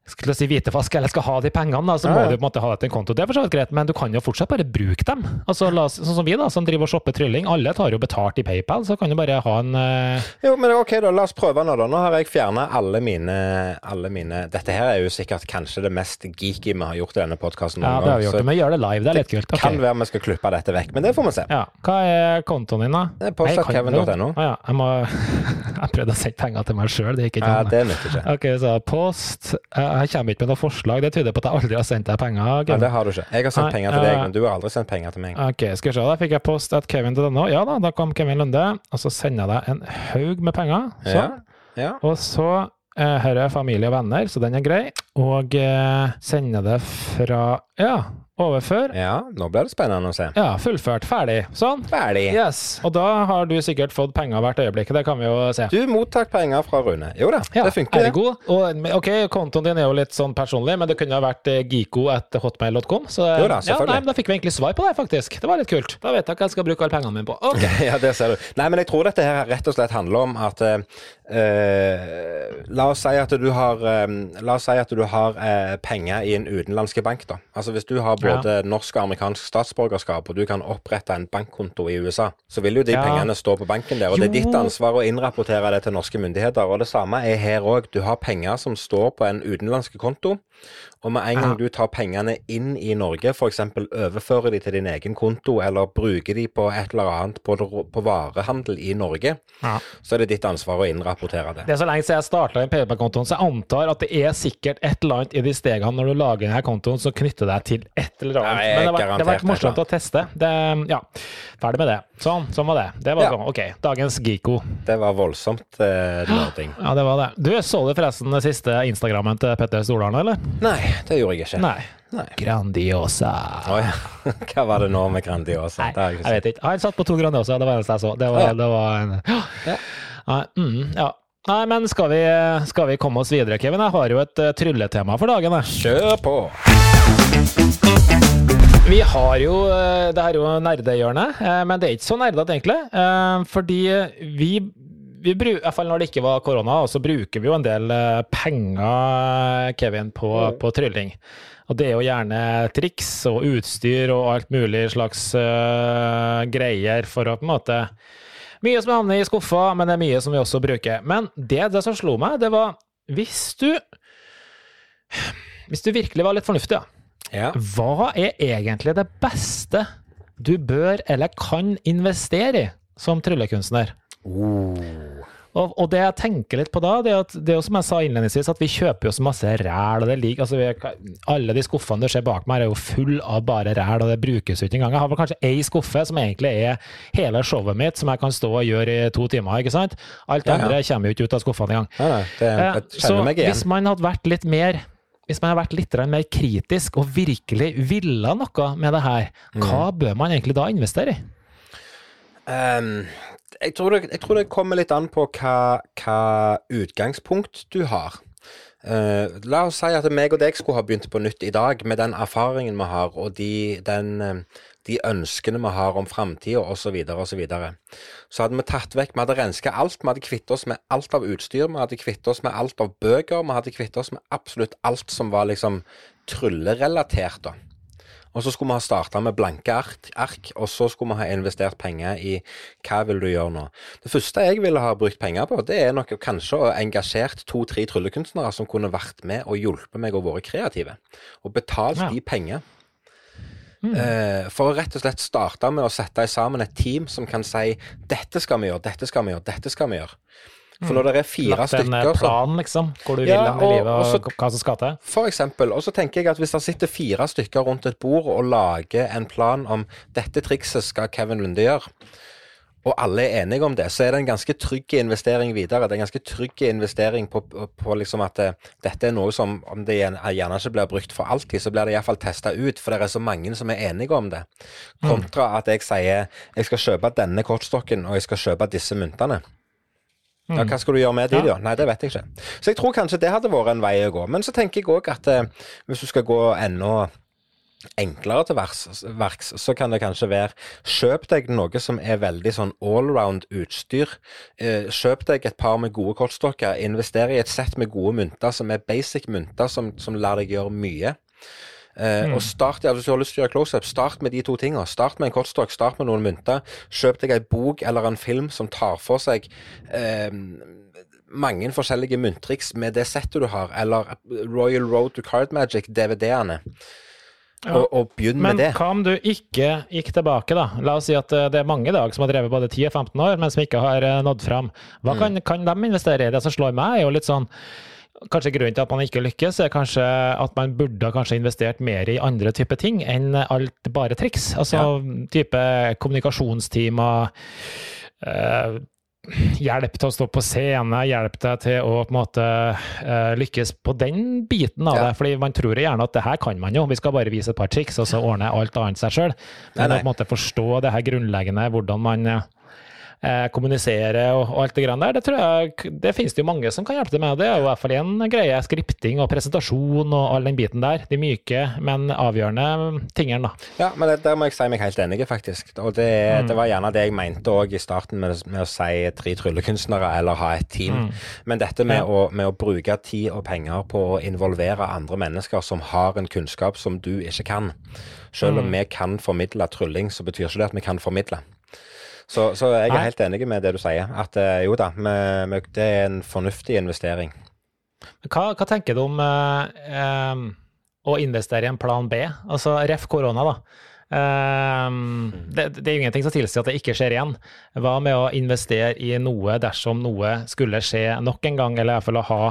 skulle si hvitevask, eller skal ha de pengene, da, så
Ja,
må du på en måte ha det til en konto. Det er for så vidt greit, men du kan jo fortsatt bare bruke dem. Altså, oss, sånn som vi, da, som driver og shopper trylling. Alle tar jo betalt i PayPal, så kan du bare ha en uh...
Jo, men ok da, la oss prøve nå da. Nå har jeg fjerna alle mine, alle mine Dette her er jo sikkert kanskje det mest geeky vi har gjort i denne podkasten
Ja, det har vi gjort, men gjør det live. Det er litt kult. Det
kan være vi skal klippe dette vekk, men det får vi se.
Ja. Hva er kontoen din, da?
Det er post.kevin.no.
Å ja, jeg må Jeg prøvde å sende penger til meg sjøl, det gikk ikke
Ja, det nytter ikke.
Ok, så post Jeg jeg kommer ikke med noe forslag, det tyder på at jeg aldri har sendt deg penger.
Ja,
Nei,
det har du ikke. Jeg har sendt
Nei,
penger til deg,
eh,
men du har aldri sendt penger til meg.
Ok, skal vi se, da fikk jeg post at Kevin til denne. Ja da, da kom Kevin Lunde, og så sender jeg deg en haug med penger.
Ja,
Sånn.
ja.
Og så eh, her er familie og venner, så den er grei. Og eh, sender det fra Ja, overfør.
Ja, nå blir det spennende å se.
Ja, fullført. Ferdig. Sånn.
Ferdig.
Yes. Og da har du sikkert fått penger hvert øyeblikk. Det kan vi jo se.
Du mottar penger fra Rune. Jo da,
Ja,
det funker. det.
ergo. Og, ok, kontoen din er jo litt sånn personlig, men det kunne ha vært eh, giko at hotmail.com. Så
Jo da,
ja, nei, men da fikk vi egentlig svar på det, faktisk. Det var litt kult. Da vet jeg hva jeg skal bruke alle pengene mine på. Ok.
Ja, det ser du. Nei, men jeg tror dette her rett og slett handler om at eh, La oss si at du har um, si at du har uh, penger i en utenlandsk bank, da. Altså hvis du har både norsk og amerikansk statsborgerskap, og du kan opprette en bankkonto i USA, så vil jo de
Ja.
pengene stå på banken der, og det er ditt ansvar å innrapportere det til norske myndigheter. Og det samme er her òg. Du har penger som står på en utenlandsk konto. Og med en gang du tar pengene inn i Norge, f.eks. overfører de til din egen konto, eller bruker de på et eller annet på, på varehandel i Norge,
Ja.
så er det ditt ansvar å innrapportere det.
Det er så lenge siden jeg starta den PayPal-kontoen, så jeg antar at det er sikkert et eller annet i de stegene når du lager denne kontoen som knytter deg til et eller annet.
Ja,
Men det har vært, morsomt å teste. Det, ja, ferdig med det. Sånn, sånn var det. Det var
Ja.
Ok, dagens Giko.
Det var voldsomt eh, nerding.
Ja, det var det. Du, så du forresten den siste Instagrammen til Petter Stordalen, eller?
Nei, det gjorde jeg ikke.
Nei.
Nei.
Grandiosa.
Oh, ja. Hva var det nå med Grandiosa?
Nei,
jeg
jeg vet ikke. Han satt på to Grandiosa, det var det eneste jeg så. Det var,
ja.
det var en
Ja.
Nei, mm, ja. Nei, men skal vi, skal vi komme oss videre, Kevin? Jeg har jo et uh, trylletema for dagen. Jeg.
Kjør på!
Vi har jo eh, Det her er jo nerdehjørnet, eh, men det er ikke så nerdete, egentlig. Fordi vi, vi bru, I hvert fall når det ikke var korona, så bruker vi jo en del eh, penger, Kevin, på, på trylling. Og det er jo gjerne triks og utstyr og alt mulig slags uh, greier for å på en måte Mye som havner i skuffa, men det er mye som vi også bruker. Men det, det som slo meg, det var hvis du Hvis du virkelig var litt fornuftig, ja.
Ja.
Hva er egentlig det beste du bør eller kan investere i som tryllekunstner?
Oh.
Og, og det jeg tenker litt på da, det er at det er jo som jeg sa innledningsvis, at vi kjøper jo så masse ræl. og det ligger, altså vi, Alle de skuffene du ser bak meg, er jo full av bare ræl, og det brukes jo ikke engang. Jeg har vel kanskje ei skuffe som egentlig er hele showet mitt, som jeg kan stå og gjøre i to timer. ikke sant? Alt
Ja, ja.
andre kommer jo ikke ut av skuffene engang.
Ja, det,
Eh, Så hvis man hadde vært litt mer hvis man hadde vært litt mer kritisk og virkelig ville noe med det her, hva
Mm.
bør man egentlig da investere i?
Ehm, jeg, tror det, jeg tror det kommer litt an på hva, hva utgangspunkt du har. Uh, la oss si at meg og deg skulle ha begynt på nytt i dag, med den erfaringen vi har, og de, den, eh, de ønskene vi har om framtida, osv., osv. Så, videre. så hadde vi tatt vekk Vi hadde renska alt. Vi hadde kvittet oss med alt av utstyr. Vi hadde kvittet oss med alt av bøker. Vi hadde kvittet oss med absolutt alt som var liksom tryllerelatert, da. Og så skulle vi ha starta med blanke ark, ark, og så skulle vi ha investert penger i hva vil du gjøre nå. Det første jeg ville ha brukt penger på, det er nok kanskje å engasjert to-tre tryllekunstnere som kunne vært med og hjulpet meg og vært kreative, og betalt
Ja.
de penger. Eh, for å rett og slett starte med å sette sammen et team som kan si dette skal vi gjøre, dette skal vi gjøre, dette skal vi gjøre. For når det er fire
Lagt stykker Lagt
stykker
plan, liksom, hvor du
Ja,
vil hen i livet, og,
og
hva som skal til?
For eksempel, og så tenker jeg at hvis det sitter fire stykker rundt et bord og lager en plan om dette trikset skal Kevin Lunde gjøre, og alle er enige om det, så er det en ganske trygg investering videre. Det er en ganske trygg investering på, på, liksom at det, dette er noe som, om det gjerne gjerne ikke blir brukt for alltid, så blir det iallfall testa ut, for det er så mange som er enige om det. Kontra at jeg sier jeg skal kjøpe denne kortstokken, og jeg skal kjøpe disse myntene. Ja, hva skal du gjøre med de, da? Nei, det vet jeg ikke. Så jeg tror kanskje det hadde vært en vei å gå. Men så tenker jeg òg at eh, hvis du skal gå enda enklere til verks, verks, så kan det kanskje være Kjøp deg noe som er veldig sånn allround utstyr. Eh, kjøp deg et par med gode kortstokker. Invester i et sett med gode mynter som er basic mynter som, som lar deg gjøre mye. Eh, Og start, ja, Hvis du har lyst til å gjøre close-up, start med de to tingene. Start med en kortstokk, start med noen mynter. Kjøp deg ei bok eller en film som tar for seg eh, mange forskjellige mynttriks med det settet du har, eller Royal Road to Card Magic, DVD-ene. Og, og begynn med det.
Men hva om du ikke gikk tilbake, da? La oss si at eh, det er mange i dag som har drevet både 10 og 15 år, men som ikke har eh, nådd fram. Hva kan,
Mm.
kan de investere i? Det som slår meg, er jo litt sånn Kanskje grunnen til at man ikke lykkes, er kanskje at man burde kanskje investert mer i andre typer ting enn alt bare triks. Altså type kommunikasjonstimer, eh, hjelp til å stå på scene, hjelp deg til å på en måte eh, lykkes på den biten av
Ja.
det. fordi man tror gjerne at det her kan man jo, vi skal bare vise et par triks, og så ordner alt annet seg sjøl.
Nei,
Men
nei.
å på en måte forstå det her grunnleggende, hvordan man eh, kommunisere og, og alt det grann der, det tror jeg det finnes det jo mange som kan hjelpe til med. Det er jo i hvert fall en greie. Skripting og presentasjon og all den biten der. De myke, men avgjørende tingene, da.
Ja, men det, der må jeg si meg helt enig, faktisk. Og det, det var gjerne det jeg mente òg i starten med, med å si tre tryllekunstnere eller ha et team. Men dette med,
Ja.
å, med å bruke tid og penger på å involvere andre mennesker som har en kunnskap som du ikke kan. Selv om vi kan formidle trylling, så betyr ikke det at vi kan formidle. Så, så jeg er
Nei.
helt enig med det du sier. At eh, jo da, det er en fornuftig investering.
Hva, hva tenker du om eh, em, å investere i en plan B? Altså ref korona, da. Em, det, det er jo ingenting som tilsier at det ikke skjer igjen. Hva med å investere i noe dersom noe skulle skje nok en gang, eller i hvert fall å ha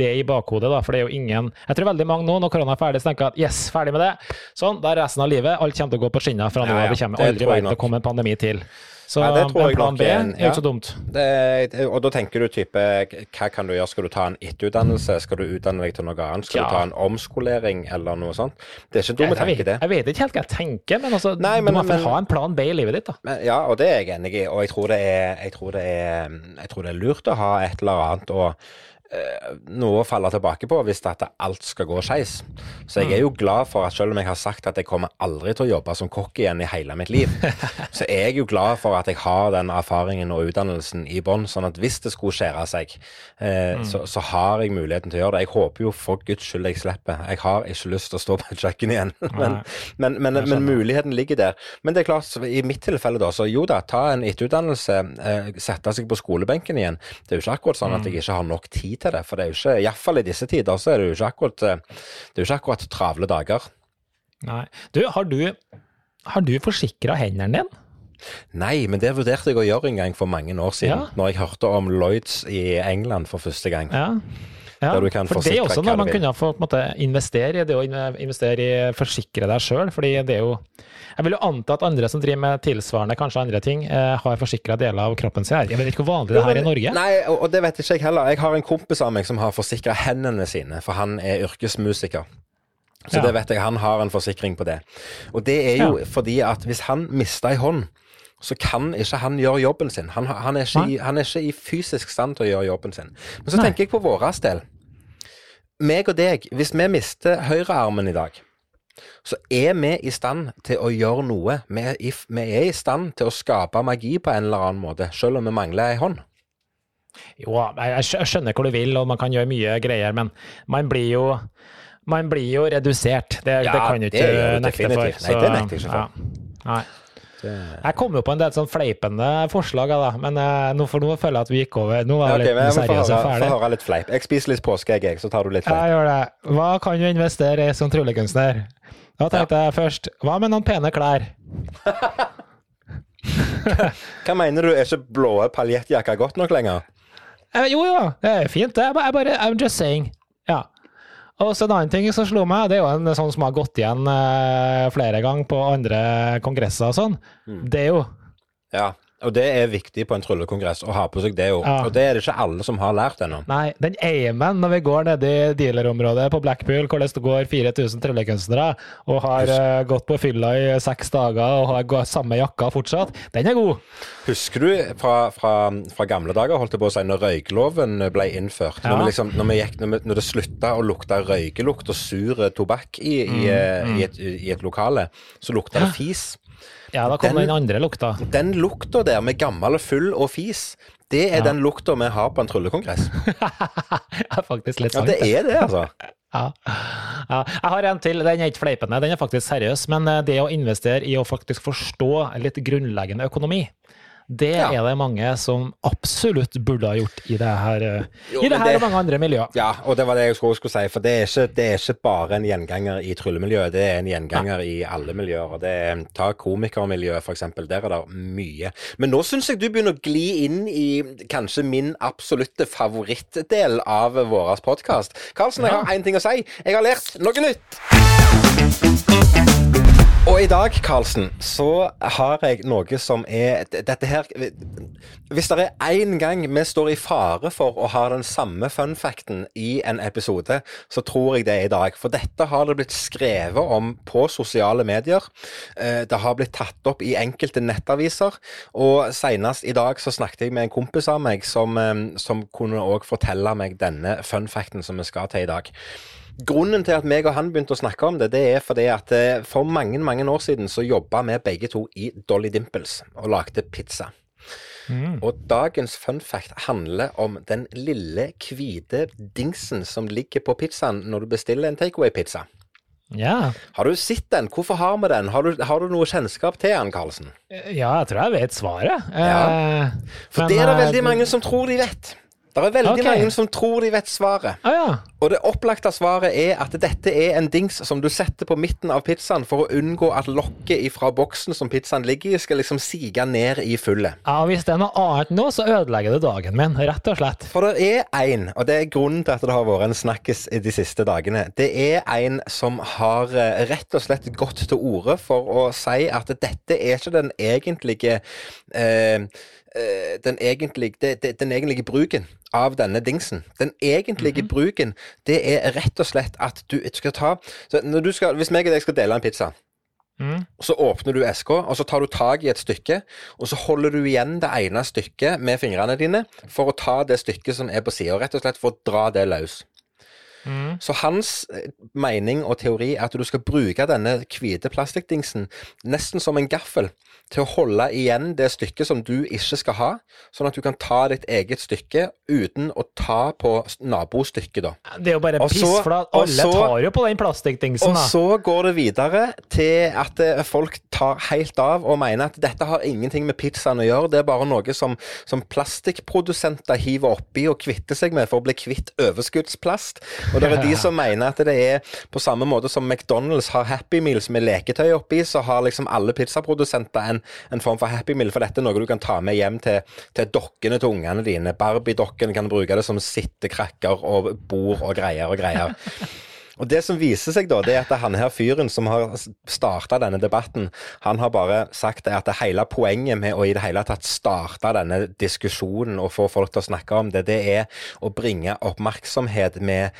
det i bakhodet, da. For det er jo ingen Jeg tror veldig mange nå, når korona er ferdig, så tenker at yes, ferdig med det. Sånn, da er resten av livet. Alt kommer til å gå på skinner fra nå
Ja,
av.
ja,
Det kommer aldri til å komme en pandemi til. Så
Nei, det tror jeg
plan B
er
jo
ja.
ikke så dumt.
Det, og da tenker du type Hva kan du gjøre? Skal du ta en etterutdannelse? Skal du utdanne deg til noe annet? Skal
Ja.
du ta en omskolering eller noe sånt? Det er ikke
dumt
å
vet,
det.
jeg vet ikke helt hva jeg tenker, men altså,
Nei, men-
du må
men-
ha en plan B i livet ditt. da.
Men, ja, og det er jeg enig i. Og jeg tror det er, jeg tror det er, jeg tror det er lurt å ha et eller annet og noe å falle tilbake på hvis det at alt skal gå skeis. Så jeg er jo glad for at selv om jeg har sagt at jeg kommer aldri til å jobbe som kokk igjen i hele mitt liv, så er jeg jo glad for at jeg har den erfaringen og utdannelsen i bånn, sånn at hvis det skulle skjære seg, eh, så, så har jeg muligheten til å gjøre det. Jeg håper jo for guds skyld jeg slipper. Jeg har ikke lyst til å stå på et kjøkken igjen, men, men, men, men muligheten ligger der. Men det er klart, i mitt tilfelle da, så jo da, ta en etterutdannelse, eh, sette seg på skolebenken igjen. Det er jo ikke akkurat sånn at jeg ikke har nok tid til det, for det er jo ikke, iallfall i disse tider, så er det jo ikke akkurat, eh, det er jo ikke akkurat travle dager.
Nei. Du, har du, har du forsikra hendene dine?
Nei, men det vurderte jeg å gjøre en gang for mange år siden,
Ja.
når jeg hørte om Lloyds i England for første gang.
Ja. Ja.
Der du kan
for det er også noe man kunne få måte investere i, det å investere i forsikre deg sjøl, fordi det er jo Jeg vil jo anta at andre som driver med tilsvarende, kanskje andre ting, eh, har forsikra deler av kroppen sin her. Jeg vet ikke hvor vanlig det her er i Norge.
Nei, og, det vet ikke jeg heller. Jeg har en kompis av meg som har forsikra hendene sine, for han er yrkesmusiker. Så
Ja.
det vet jeg, han har en forsikring på det. Og det er jo fordi at hvis han mister ei hånd, så kan ikke han gjøre jobben sin. Han, han, er ikke i, han er ikke i fysisk stand til å gjøre jobben sin. Men så
Nei.
tenker jeg på vår del. Meg og deg, hvis vi mister høyrearmen i dag, så er vi i stand til å gjøre noe. Vi er, i, vi er i stand til å skape magi på en eller annen måte, selv om vi mangler ei hånd.
Jo, jeg jeg skjø- jeg skjønner hvor du vil, og man kan gjøre mye greier, men man blir jo man blir jo redusert. Det, det kan du ikke nekte for.
Nei, det nekter jeg ikke for.
Ja. Nei. Jeg kom jo på en del sånn fleipende forslag, da, men eh, nå, for nå føler jeg at vi gikk over. Nå var jeg
men
litt seriøs og
høre, få
ferdig.
høre litt fleip. Jeg spiser litt påskeegg, jeg, så tar du litt fleip.
Jeg gjør det. Hva kan du investere i som tryllekunstner? Da tenkte jeg først, hva med noen pene klær?
Hva mener du, er ikke blå paljettjakker godt nok lenger?
Eh, jo, jo, det er fint. det. Jeg bare I'm just saying. Og så en annen ting som slo meg, det er jo en sånn som har gått igjen eh, flere ganger på andre kongresser og sånn.
Mm.
Det er jo
Ja, og det er viktig på en tryllekongress å ha på seg det òg.
Ja.
Og det er det ikke alle som har lært ennå.
Nei, den aimen når vi går ned i dealerområdet på Blackpool, hvor det går 4000 tryllekunstnere, og har Husk. gått på fylla i seks dager og har samme jakka fortsatt, den er god.
Husker du fra, fra, fra gamle dager, holdt jeg på å si, når røykloven ble innført?
Ja.
Når, vi liksom, når, vi gikk, når, vi, når det slutta å lukte røykelukt og sur tobakk i, i,
Mm,
eh, i, et, i et lokale, så lukta det fis.
Ja, da kom
Den-
den, andre lukta.
Den lukta der med gammel full og fis, det er
Ja.
den lukta vi har på en tryllekongress.
er faktisk litt sant.
Ja, det er det, altså.
Ja. ja. Jeg har en til, den er ikke fleipende, den er faktisk seriøs. Men eh, det å investere i å faktisk forstå litt grunnleggende økonomi, det
Ja.
er det mange som absolutt burde ha gjort i det her, eh,
Jo,
i det her
det-
og mange andre miljøer.
Ja, og det var det jeg skulle, skulle si, for det er, ikke, det er ikke bare en gjenganger i tryllemiljøet, det er en gjenganger i alle miljøer. og det er, Ta komikermiljøet, eksempel, der er det mye. Men nå syns jeg du begynner å gli inn i kanskje min absolutte favorittdel av vår podkast. Karlsen, jeg
Ja.
har én ting å si. Jeg har lært noe nytt. Og i dag, Karlsen, så har jeg noe som er Dette her Hvis det er én gang vi står i fare for å ha den samme funfacten i en episode, så tror jeg det er i dag. For dette har det blitt skrevet om på sosiale medier. Eh, det har blitt tatt opp i enkelte nettaviser. Og senest i dag så snakket jeg med en kompis av meg som, eh, som kunne òg fortelle meg denne funfacten som vi skal til i dag. Grunnen til at meg og han begynte å snakke om det, det er fordi at eh, for mange mange år siden så jobba vi begge to i Dolly Dimples og lagde pizza.
Mm.
Og dagens fun fact handler om den lille, hvite dingsen som ligger på pizzaen når du bestiller en takeaway-pizza.
Ja.
Har du sett den? Hvorfor har vi den? Har du, har du noe kjennskap til den, Karlsen?
ja, jeg tror jeg vet svaret.
Ja.
Eh,
For
men,
det er det
eh,
veldig mange som tror de vet. Det er veldig
okay.
mange som tror de vet svaret.
Ah, ja.
Og det opplagte svaret er at dette er en dings som du setter på midten av pizzaen for å unngå at lokket fra boksen som pizzaen ligger i, skal liksom sige ned i fullet.
ja. Hvis det er noe annet nå, så ødelegger det dagen min, rett og slett.
For det er en, og det er grunnen til at det har vært en snakkis i de siste dagene. Det er en som har eh, rett og slett gått til orde for å si at dette er ikke den egentlige eh, den, egentlige, det, det, den egentlige bruken av denne dingsen. Den egentlige bruken, det er rett og slett at du skal ta så når du skal, Hvis meg og deg skal dele en pizza,
Mm.
så åpner du eska, og så tar du tak i et stykke, og så holder du igjen det ene stykket med fingrene dine for å ta det stykket som er på sida, rett og slett for å dra det løs.
Mm.
Så hans eh, mening og teori er at du skal bruke denne hvite plastikkdingsen nesten som en gaffel til å holde igjen det stykket som du ikke skal ha, sånn at du kan ta ditt eget stykke uten å ta på nabostykket, da.
Det er jo bare piss, for
da
alle
så-
tar jo på den plastikkdingsen,
Og
da.
så går det videre til at eh, folk tar helt av og mener at dette har ingenting med pizzaen å gjøre, det er bare noe som, som plastikkprodusenter hiver oppi og kvitter seg med for å bli kvitt overskuddsplast. Og det er de som mener at det er på samme måte som McDonald's har Happy Meals med leketøy oppi, så har liksom alle pizzaprodusenter en, en form for Happy Meal, for dette er noe du kan ta med hjem til, til dokkene til ungene dine. Barbie-dokken kan bruke det som sittekrakker og bord og greier og greier. Og det som viser seg da, det er at han her fyren som har starta denne debatten, han har bare sagt det at det hele poenget med å i det hele tatt starte denne diskusjonen og få folk til å snakke om det, det er å bringe oppmerksomhet med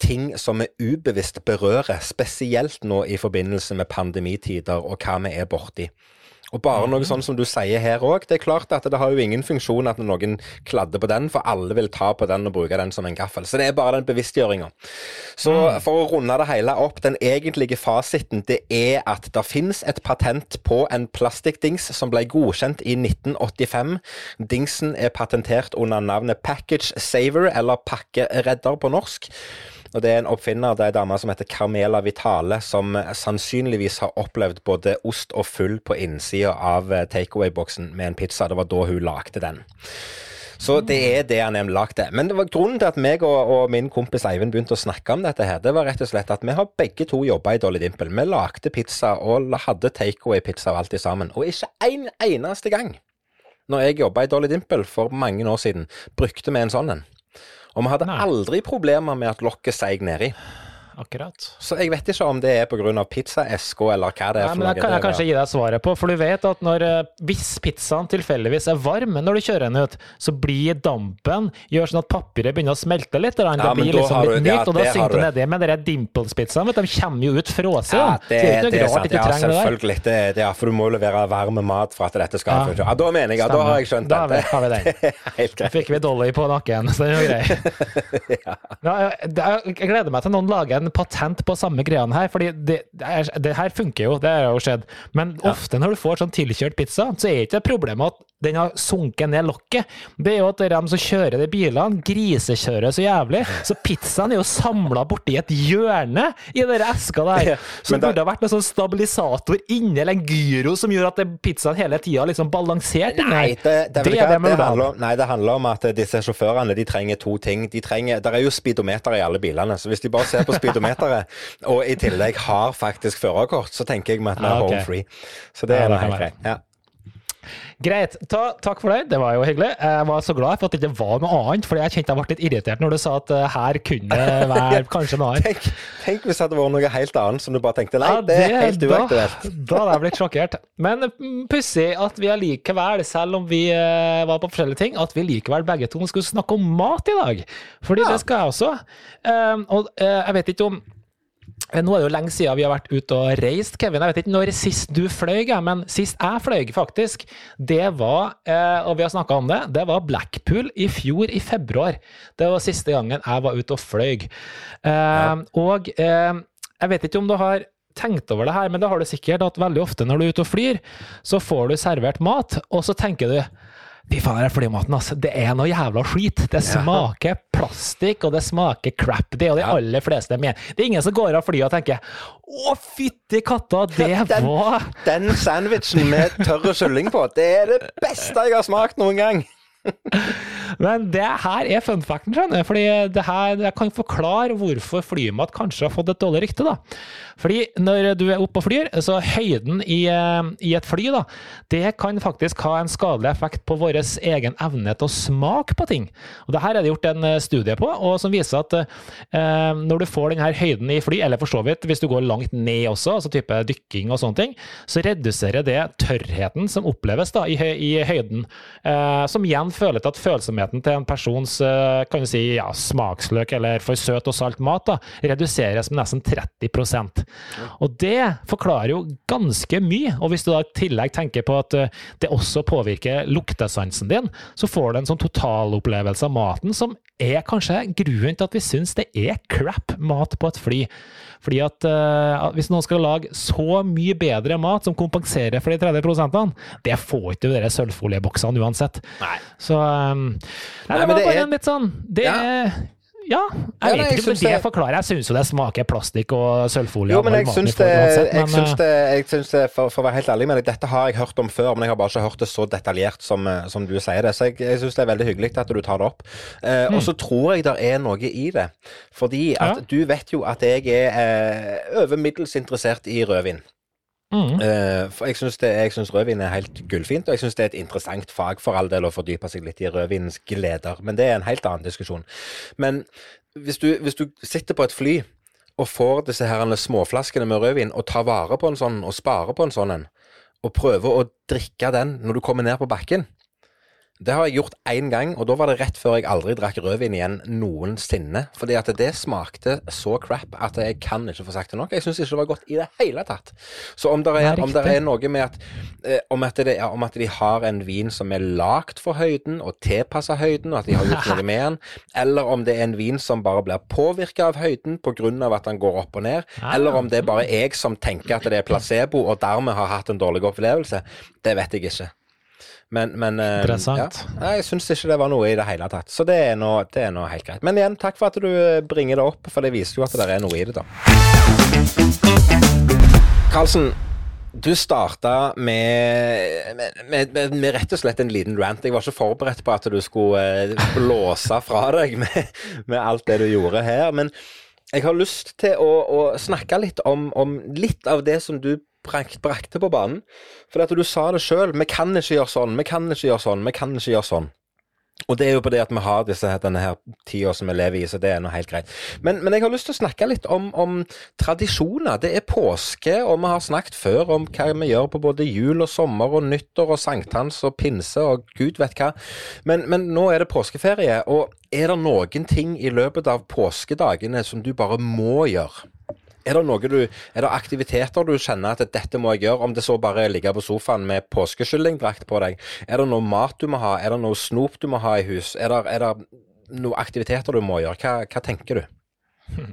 ting som vi ubevisst berører, spesielt nå i forbindelse med pandemitider og hva vi er borti. Og bare noe sånn som du sier her òg. Det er klart at det har jo ingen funksjon at noen kladder på den, for alle vil ta på den og bruke den som en gaffel. Så det er bare den bevisstgjøringa. Så for å runde det hele opp, den egentlige fasiten det er at det finnes et patent på en plastikkdings som ble godkjent i 1985. Dingsen er patentert under navnet Package Saver, eller pakkeredder på norsk. Og Det er en oppfinner, det er en dame som heter Carmela Vitale, som sannsynligvis har opplevd både ost og full på innsida av eh, takeaway-boksen med en pizza. Det var da hun lagde den. Så det er det han nemlig lagde. Men det var grunnen til at meg og, og min kompis Eivind begynte å snakke om dette her, det var rett og slett at vi har begge to jobba i Dolly Dimple. Vi lagde pizza og hadde takeaway-pizza og alt sammen. Og ikke en eneste gang når jeg jobba i Dolly Dimple for mange år siden, brukte vi en sånn en. Og vi hadde
Nei.
aldri problemer med at lokket seig nedi.
Akkurat.
Så jeg vet ikke om det er pga. pizzaeska eller hva det er
Nei, men. Det kan jeg kanskje gi deg svaret på, for du vet at når, eh, hvis pizzaen tilfeldigvis er varm når du kjører den ut, så blir dampen gjør sånn at papiret begynner å smelte litt. eller
Ja,
det blir liksom litt
du- ja,
nytt, og da synker det nedi. Men de Dimples-pizzaene de kommer jo ut frosset.
ja,
det, Så det er ikke
det er
rart
sant.
ikke
Ja,
du det der.
selvfølgelig. Det, det er, for du må levere varm mat for at dette skal
Ja.
funke. Ja, da mener jeg, ja, da har jeg skjønt
Da har vi- har vi den.
Helt
Da fikk vi Dolly på nakken, så det er jo greit. ja. jeg, jeg gleder meg til noen lager en patent på samme greiene her, fordi det, det, er, det her funker jo, det har jo skjedd. Men ofte når du får sånn tilkjørt pizza, så er ikke det problemet at den har sunket ned lokket. Det er jo at de som kjører de bilene, grisekjører så jævlig. Så pizzaen er jo samla borti et hjørne i den eska der. Så det burde ha vært en sånn stabilisator inni, eller en gyro som gjør at pizzaen hele tida liksom balansert
Nei, det, det,
Det er det
det, handler om, nei, det handler om at disse sjåførene de trenger to ting. De trenger, der er jo speedometer i alle bilene, så hvis de bare ser på speedometeret, og i tillegg har faktisk førerkort, så tenker jeg meg at vi er home free. Så det er
det
helt greit. Ja.
Greit. Ta, takk for det. Det var jo hyggelig. Jeg var så glad for at det ikke var noe annet, fordi jeg kjente jeg ble litt irritert når du sa at uh, her kunne det være kanskje noe annet.
Tenk, tenk hvis det hadde vært noe helt annet som du bare tenkte nei,
Ja,
det er helt
da,
uaktuelt.
da hadde jeg blitt sjokkert. Men mm, pussig at vi allikevel, selv om vi uh, var på forskjellige ting, at vi likevel begge to skulle snakke om mat i dag. Fordi
Ja.
det skal jeg også. Uh, og uh, jeg vet ikke om Eh, Nå er det jo lenge siden vi har vært ute og reist, Kevin. Jeg vet ikke når sist du fløy, men sist jeg fløy, faktisk, det var, eh, og vi har snakka om det, det var Blackpool i fjor i februar. Det var siste gangen jeg var ute og fløy. Ja. Og eh, jeg vet ikke om du har tenkt over det her, men det har du sikkert, at veldig ofte når du er ute og flyr, så får du servert mat, og så tenker du Fy faen, den flymaten, altså. Det er noe jævla skit. Det smaker plastikk, og det smaker crap. Det er de aller fleste med. Det er ingen som går av flyet og tenker Å, fytti katta, det
Den-
var
Den sandwichen med tørr kylling på, det er det beste jeg har smakt noen gang.
Men det her er fun facten, skjønner. Fordi det her jeg kan forklare hvorfor flymat kanskje har fått et dårlig rykte, da. Fordi når du er oppe og flyr, så høyden i, eh, i et fly, da, det kan faktisk ha en skadelig effekt på vår egen evne til å smake på ting. Og det her er det gjort en eh, studie på, og som viser at eh, når du får denne høyden i fly, eller for så vidt hvis du går langt ned også, altså type dykking og sånne ting, så reduserer det tørrheten som oppleves da i, i høyden, eh, som igjen føler til at følsomheten til en persons eh, kan du si, ja, smaksløk eller for søt og salt mat da, reduseres med nesten 30% Og det forklarer jo ganske mye. Og hvis du da i tillegg tenker på at eh, det også påvirker luktesansen din, så får du en sånn totalopplevelse av maten som er kanskje grunnen til at vi syns det er crap mat på et fly. Fordi at uh, hvis noen skal lage så mye bedre mat som kompenserer for de 30 prosentene, det får ikke de sølvfolieboksene uansett.
Nei.
Så um, nei,
Nei,
det
men
bare
det er-
en litt sånn Det
Ja.
Ja, jeg vet ikke om det
jeg
forklarer. Jeg syns jo det smaker plastikk og sølvfolie.
Jo, men jeg syns det, jeg
eh,
det, jeg syns det for, for å være helt ærlig med deg, dette har jeg hørt om før, men jeg har bare ikke hørt det så detaljert som, eh, som du sier det. Så jeg, jeg syns det er veldig hyggelig at du tar det opp. Eh, Og så tror jeg det er noe i det. Fordi at
Ja.
du vet jo at jeg er eh, over middels interessert i rødvin.
Mm,
Uh, for jeg syns, rødvin er helt gullfint, og jeg syns det er et interessant fag for all del å fordype seg litt i rødvinens gleder, men det er en helt annen diskusjon. Men hvis du, hvis du sitter på et fly og får disse her småflaskene med rødvin, og tar vare på en sånn, og sparer på en sånn en, og prøver å drikke den når du kommer ned på bakken det har jeg gjort én gang, og da var det rett før jeg aldri drakk rødvin igjen noensinne. Fordi at det smakte så crap at jeg kan ikke få sagt det nok. Jeg syns ikke det var godt i det hele tatt. Så om det er, om det er noe med at, eh, om, at det, om at de har en vin som er lagd for høyden og tilpassa høyden, og at de har gjort noe med den, eller om det er en vin som bare blir påvirka av høyden pga. at den går opp og ned,
Ah.
eller om det er bare jeg som tenker at det er placebo og dermed har hatt en dårlig opplevelse, det vet jeg ikke. Men, men eh,
Interessant.
Ja, jeg syns ikke det var noe i det hele tatt. Så det er nå det er nå helt greit. Men igjen, takk for at du eh, bringer det opp, for det viser jo at det er noe i det, da. Karlsen, du starta med, med, med, med, rett og slett en liten rant. Jeg var ikke forberedt på at du skulle eh, blåse fra deg med, alt det du gjorde her. Men jeg har lyst til å, å snakke litt om, om litt av det som du brakte på banen. For at du sa det sjøl. Vi kan ikke gjøre sånn, vi kan ikke gjøre sånn, vi kan ikke gjøre sånn. Og det er jo på det at vi har disse, denne her tida som vi lever i, så det er nå helt greit. Men, men jeg har lyst til å snakke litt om, om tradisjoner. Det er påske, og vi har snakket før om hva vi gjør på både jul og sommer og nyttår og sankthans og pinse og gud vet hva. Men, men nå er det påskeferie, og er det noen ting i løpet av påskedagene som du bare må gjøre? Er det, noe du, er det aktiviteter du kjenner at dette må jeg gjøre, om det så bare ligge på sofaen med påskekyllingdrakt på deg? Er det noe mat du må ha? Er det noe snop du må ha i hus? Er det, er det noen aktiviteter du må gjøre? Hva, hva tenker du?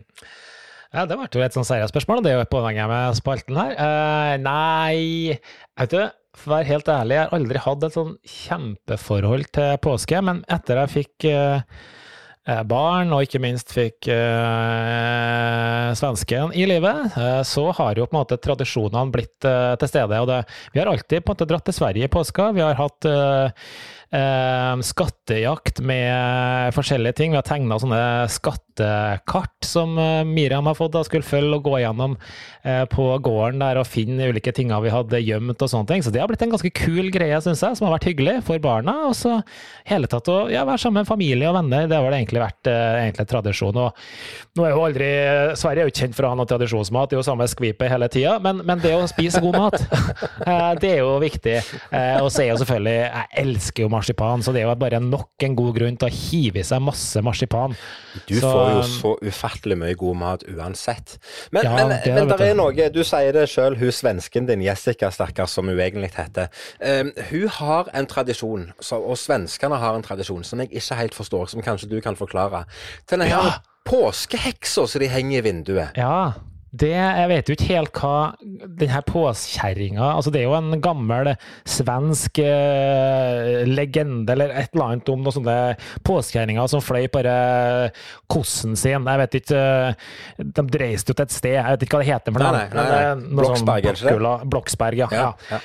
Ja, det ble jo et sånn seriøst spørsmål, og det er jo poenget med spalten her. Uh, nei, vet du, for å være helt ærlig, jeg har aldri hatt et sånn kjempeforhold til påske, men etter jeg fikk eh, barn, og ikke minst fikk eh, svensken i livet, eh, så har jo på en måte tradisjonene blitt eh, til stede. og det, Vi har alltid på en måte dratt til Sverige i påska. Vi har hatt eh, skattejakt med forskjellige ting. Vi har tegna sånne skattekart som eh, Miriam har fått da, skulle følge og gå gjennom eh, på gården der og finne ulike ting vi hadde gjemt og sånne ting. Så det har blitt en ganske kul greie, syns jeg, som har vært hyggelig for barna. Og så hele tatt å ja, være sammen med familie og venner, det har vel egentlig vært eh, egentlig tradisjon. Og nå er jo aldri Sverige er jo ikke kjent for å ha noe tradisjonsmat, det er jo samme skvipet hele tida, men, men, det å spise god mat, eh, det er jo viktig. Eh, og så er jo selvfølgelig Jeg elsker jo marsipan, så det er jo bare nok en god grunn til å hive i seg masse marsipan.
Du så, får jo så ufattelig mye god mat uansett. Men, ja, men, det, men der er noe Du sier det sjøl, hun svensken din, Jessica, stakkars, som hun egentlig heter. Um, hun har en tradisjon, så, og svenskene har en tradisjon, som jeg ikke helt forstår, som kanskje du kan forklare. Til denne ja. påskeheksa som de henger i vinduet.
Ja. Det, jeg vet jo ikke helt hva denne påskjerringa altså Det er jo en gammel svensk eh, legende eller et eller annet om noen sånne påskekjerringer som fløy bare kossen sin. Jeg vet ikke De dreiste jo til et sted, jeg vet ikke hva det heter.
For nei, nei, nei, nei.
Sånn Bloksberg, sånn Bloksberg, ja. ja. ja.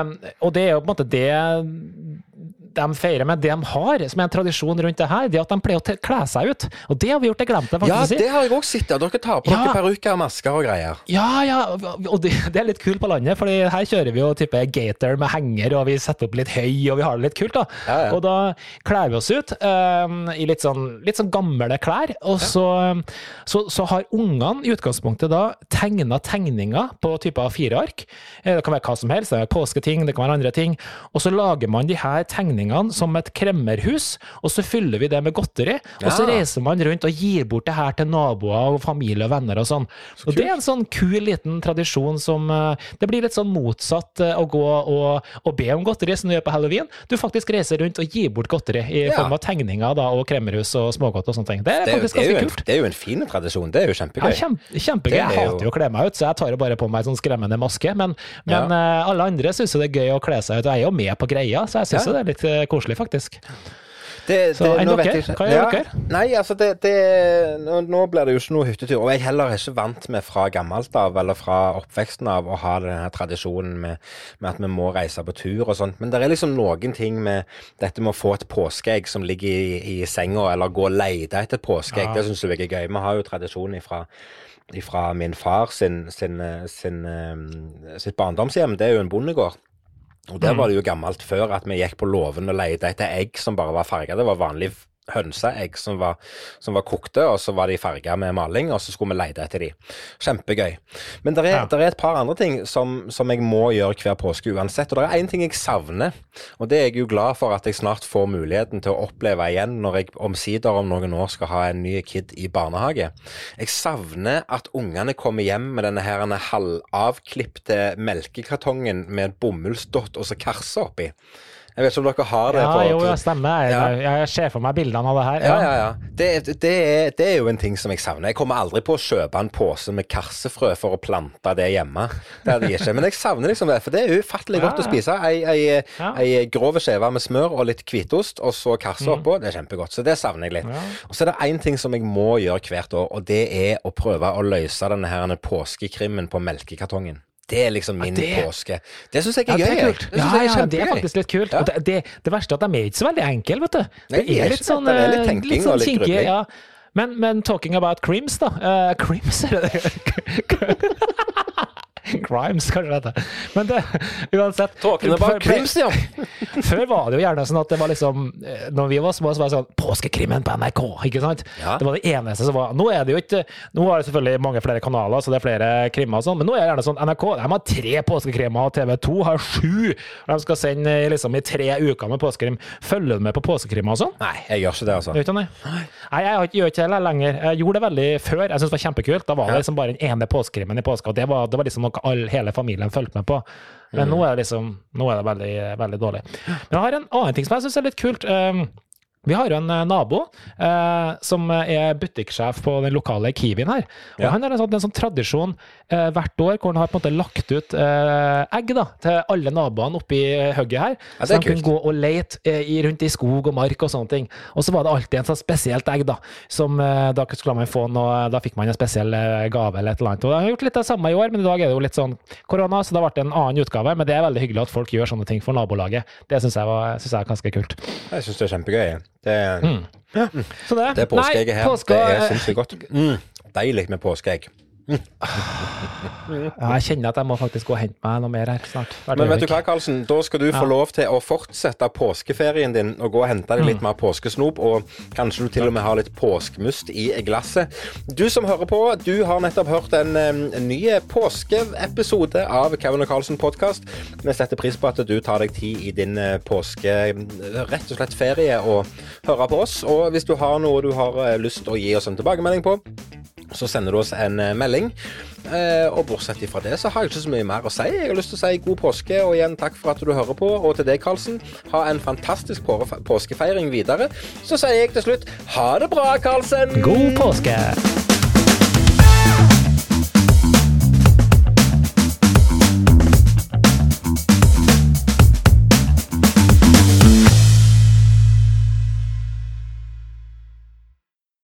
Um, og det er jo på en måte det de feirer med det de har, som er en tradisjon rundt det her, det er at de pleier å kle seg ut. Og det har vi gjort, det glemte jeg faktisk.
Ja, det har jeg òg sett. Dere tar på ja. dere parykker og masker og greier.
Ja, ja, og det, det, er litt kult på landet, for her kjører vi jo type gator med henger, og vi setter opp litt høy, og vi har det litt kult, da. Ja, ja. Og da kler vi oss ut um, i litt sånn, litt sånn, gamle klær, og så, så, så har ungene i utgangspunktet da tegna tegninger på type fire fireark. Eh, det kan være hva som helst, det kan være påsketing, det kan være andre ting. Og så lager man de her tegningene tegningene som et kremmerhus, og så fyller vi det med godteri. Og så reiser man rundt og gir bort det her til naboer og familie og venner og sånn. Så og det er en sånn kul liten tradisjon som eh, Det blir litt sånn motsatt eh, å gå og, og be om godteri, som du gjør på halloween. Du faktisk reiser rundt og gir bort godteri i ja. form av tegninger da, og kremmerhus og smågodt og sånne ting. Det er, det er faktisk ganske kult.
det er jo en fin tradisjon. Det er jo kjempegøy.
Ja, kjempe, kjempegøy. Jeg hater jo å kle meg ut, så jeg tar jo bare på meg en sånn skremmende maske. Men, men ja. uh, alle andre syns jo det er gøy å kle seg ut, og jeg er jo med på greia, så jeg syns ja. det er litt koselig, faktisk.
Det,
så enn dere? Hva gjør ja, dere?
Nei, altså det, det nå, nå, blir det jo ikke noe hyttetur. Og jeg heller er ikke vant med fra gammelt av, eller fra oppveksten av, å ha denne tradisjonen med, med, at vi må reise på tur og sånt. Men det er liksom noen ting med dette med å få et påskeegg som ligger i, i senga, eller gå og lete etter et påskeegg. Ja. Det syns jeg er gøy. Vi har jo tradisjon ifra fra min far sin, sin, sin, sin, eh, sitt barndomshjem. Det er jo en bondegård. Og Der var det jo gammelt før at vi gikk på låven og leide etter egg som bare var farga. Det var vanlig hønseegg som var, som var, kokte, og så var de farga med maling, og så skulle vi lete etter de. Kjempegøy. Men det er, ja. er, et par andre ting som, som, jeg må gjøre hver påske uansett. Og det er én ting jeg savner, og det er jeg jo glad for at jeg snart får muligheten til å oppleve igjen når jeg omsider om noen år skal ha en ny kid i barnehage. Jeg savner at ungene kommer hjem med denne her halvavklipte melkekartongen med en bomullsdott og så karse oppi. Jeg vet ikke om dere har det?
Ja, på, jo, det stemmer. Jeg, ja. jeg ser for meg bildene av det her.
Ja, ja, ja. Det, det, er, det, er, jo en ting som jeg savner. Jeg kommer aldri på å kjøpe en pose med karsefrø for å plante det hjemme. Det hadde jeg ikke. Men jeg savner liksom det, for det er ufattelig godt å spise. Ei, ei, ei grov skive med smør og litt hvitost, og så karse mm. oppå. Det er kjempegodt. Så det savner jeg litt. Og så er det én ting som jeg må gjøre hvert år, og det er å prøve å løse denne her påskekrimmen på melkekartongen. Det er liksom min det... påske. Det syns jeg er
ja,
gøy.
Det er, kult. Ja, ja, det er faktisk litt kult. Ja. Det, det, verste er at de er ikke så veldig enkle, vet du.
Det Nei, er litt sånn, det er litt eh, tenking litt sånn og litt grubling. Ja.
Men, men, talking about crims, da. Uh, crims, er det Crimes, kanskje det heter. Men det, uansett
Tåkene bak crims, ja.
før var det jo gjerne sånn at det var liksom eh, Når vi var små, så var det sånn Påskekrimmen på NRK, ikke sant? Ja. Det var det eneste som var Nå er det jo ikke Nå har det selvfølgelig mange flere kanaler, så det er flere krimmer og sånn, men nå er det gjerne sånn NRK de har tre påskekrimmer, og TV2 har sju. Og de skal sende liksom i tre uker med påskekrim. Følger du med på påskekrimmer og sånn?
Nei, jeg gjør ikke det, altså.
Ikke det? Nei, jeg gjør ikke det lenger. Jeg gjorde det veldig før. Jeg syntes det var kjempekult. Da var det liksom bare den ene påskekrimmen i påska, og det var, det var liksom noe all, hele familien fulgte med på. Men mm. nå er det liksom Nå er det veldig, veldig dårlig. Men jeg har en annen ting som jeg syns er litt kult. Um, Vi har jo en eh, nabo eh, som er butikksjef på den lokale Kiwien her. Og
Ja.
Han har en sånn, en sånn tradisjon eh, hvert år hvor han har på en måte lagt ut eh, egg da, til alle naboene oppi hugget her.
Ja,
så de kunne gå og lete eh, i, rundt i skog og mark og sånne ting. Og så var det alltid en sånn spesielt egg, da. Som eh, da skulle man få noe, da fikk man en spesiell eh, gave eller et eller annet. Og de har gjort litt det samme i år, men i dag er det jo litt sånn korona, så det ble en annen utgave. Men det er veldig hyggelig at folk gjør sånne ting for nabolaget. Det syns jeg, var- synes jeg er ganske kult.
Jeg syns det er kjempegøy. Det,
Så det,
det påskeegget her,
Påske,
det er sinnssykt godt. Mm, deilig med påskeegg.
Ja, jeg kjenner at jeg må faktisk gå og hente meg noe mer her snart.
Men vet du hva, Karlsen? Da skal du få lov til å fortsette påskeferien din og gå og hente deg litt mer påskesnop, og kanskje du til og med har litt påskemust i glasset. Du som hører på, du har nettopp hørt en, en ny påskeepisode av Kevin og Karlsen podkast. Vi setter pris på at du tar deg tid i din eh, påske, rett og slett ferie, og hører på oss. Og hvis du har noe du har eh, lyst til å gi oss en tilbakemelding på, så sender du oss en eh, melding. Eh, og bortsett fra det, så har jeg ikke så mye mer å si. Jeg har lyst til å si god påske, og igjen takk for at du hører på. Og til deg, Karlsen, ha en fantastisk påskefeiring videre. Så sier jeg til slutt ha det bra, Karlsen!
God påske!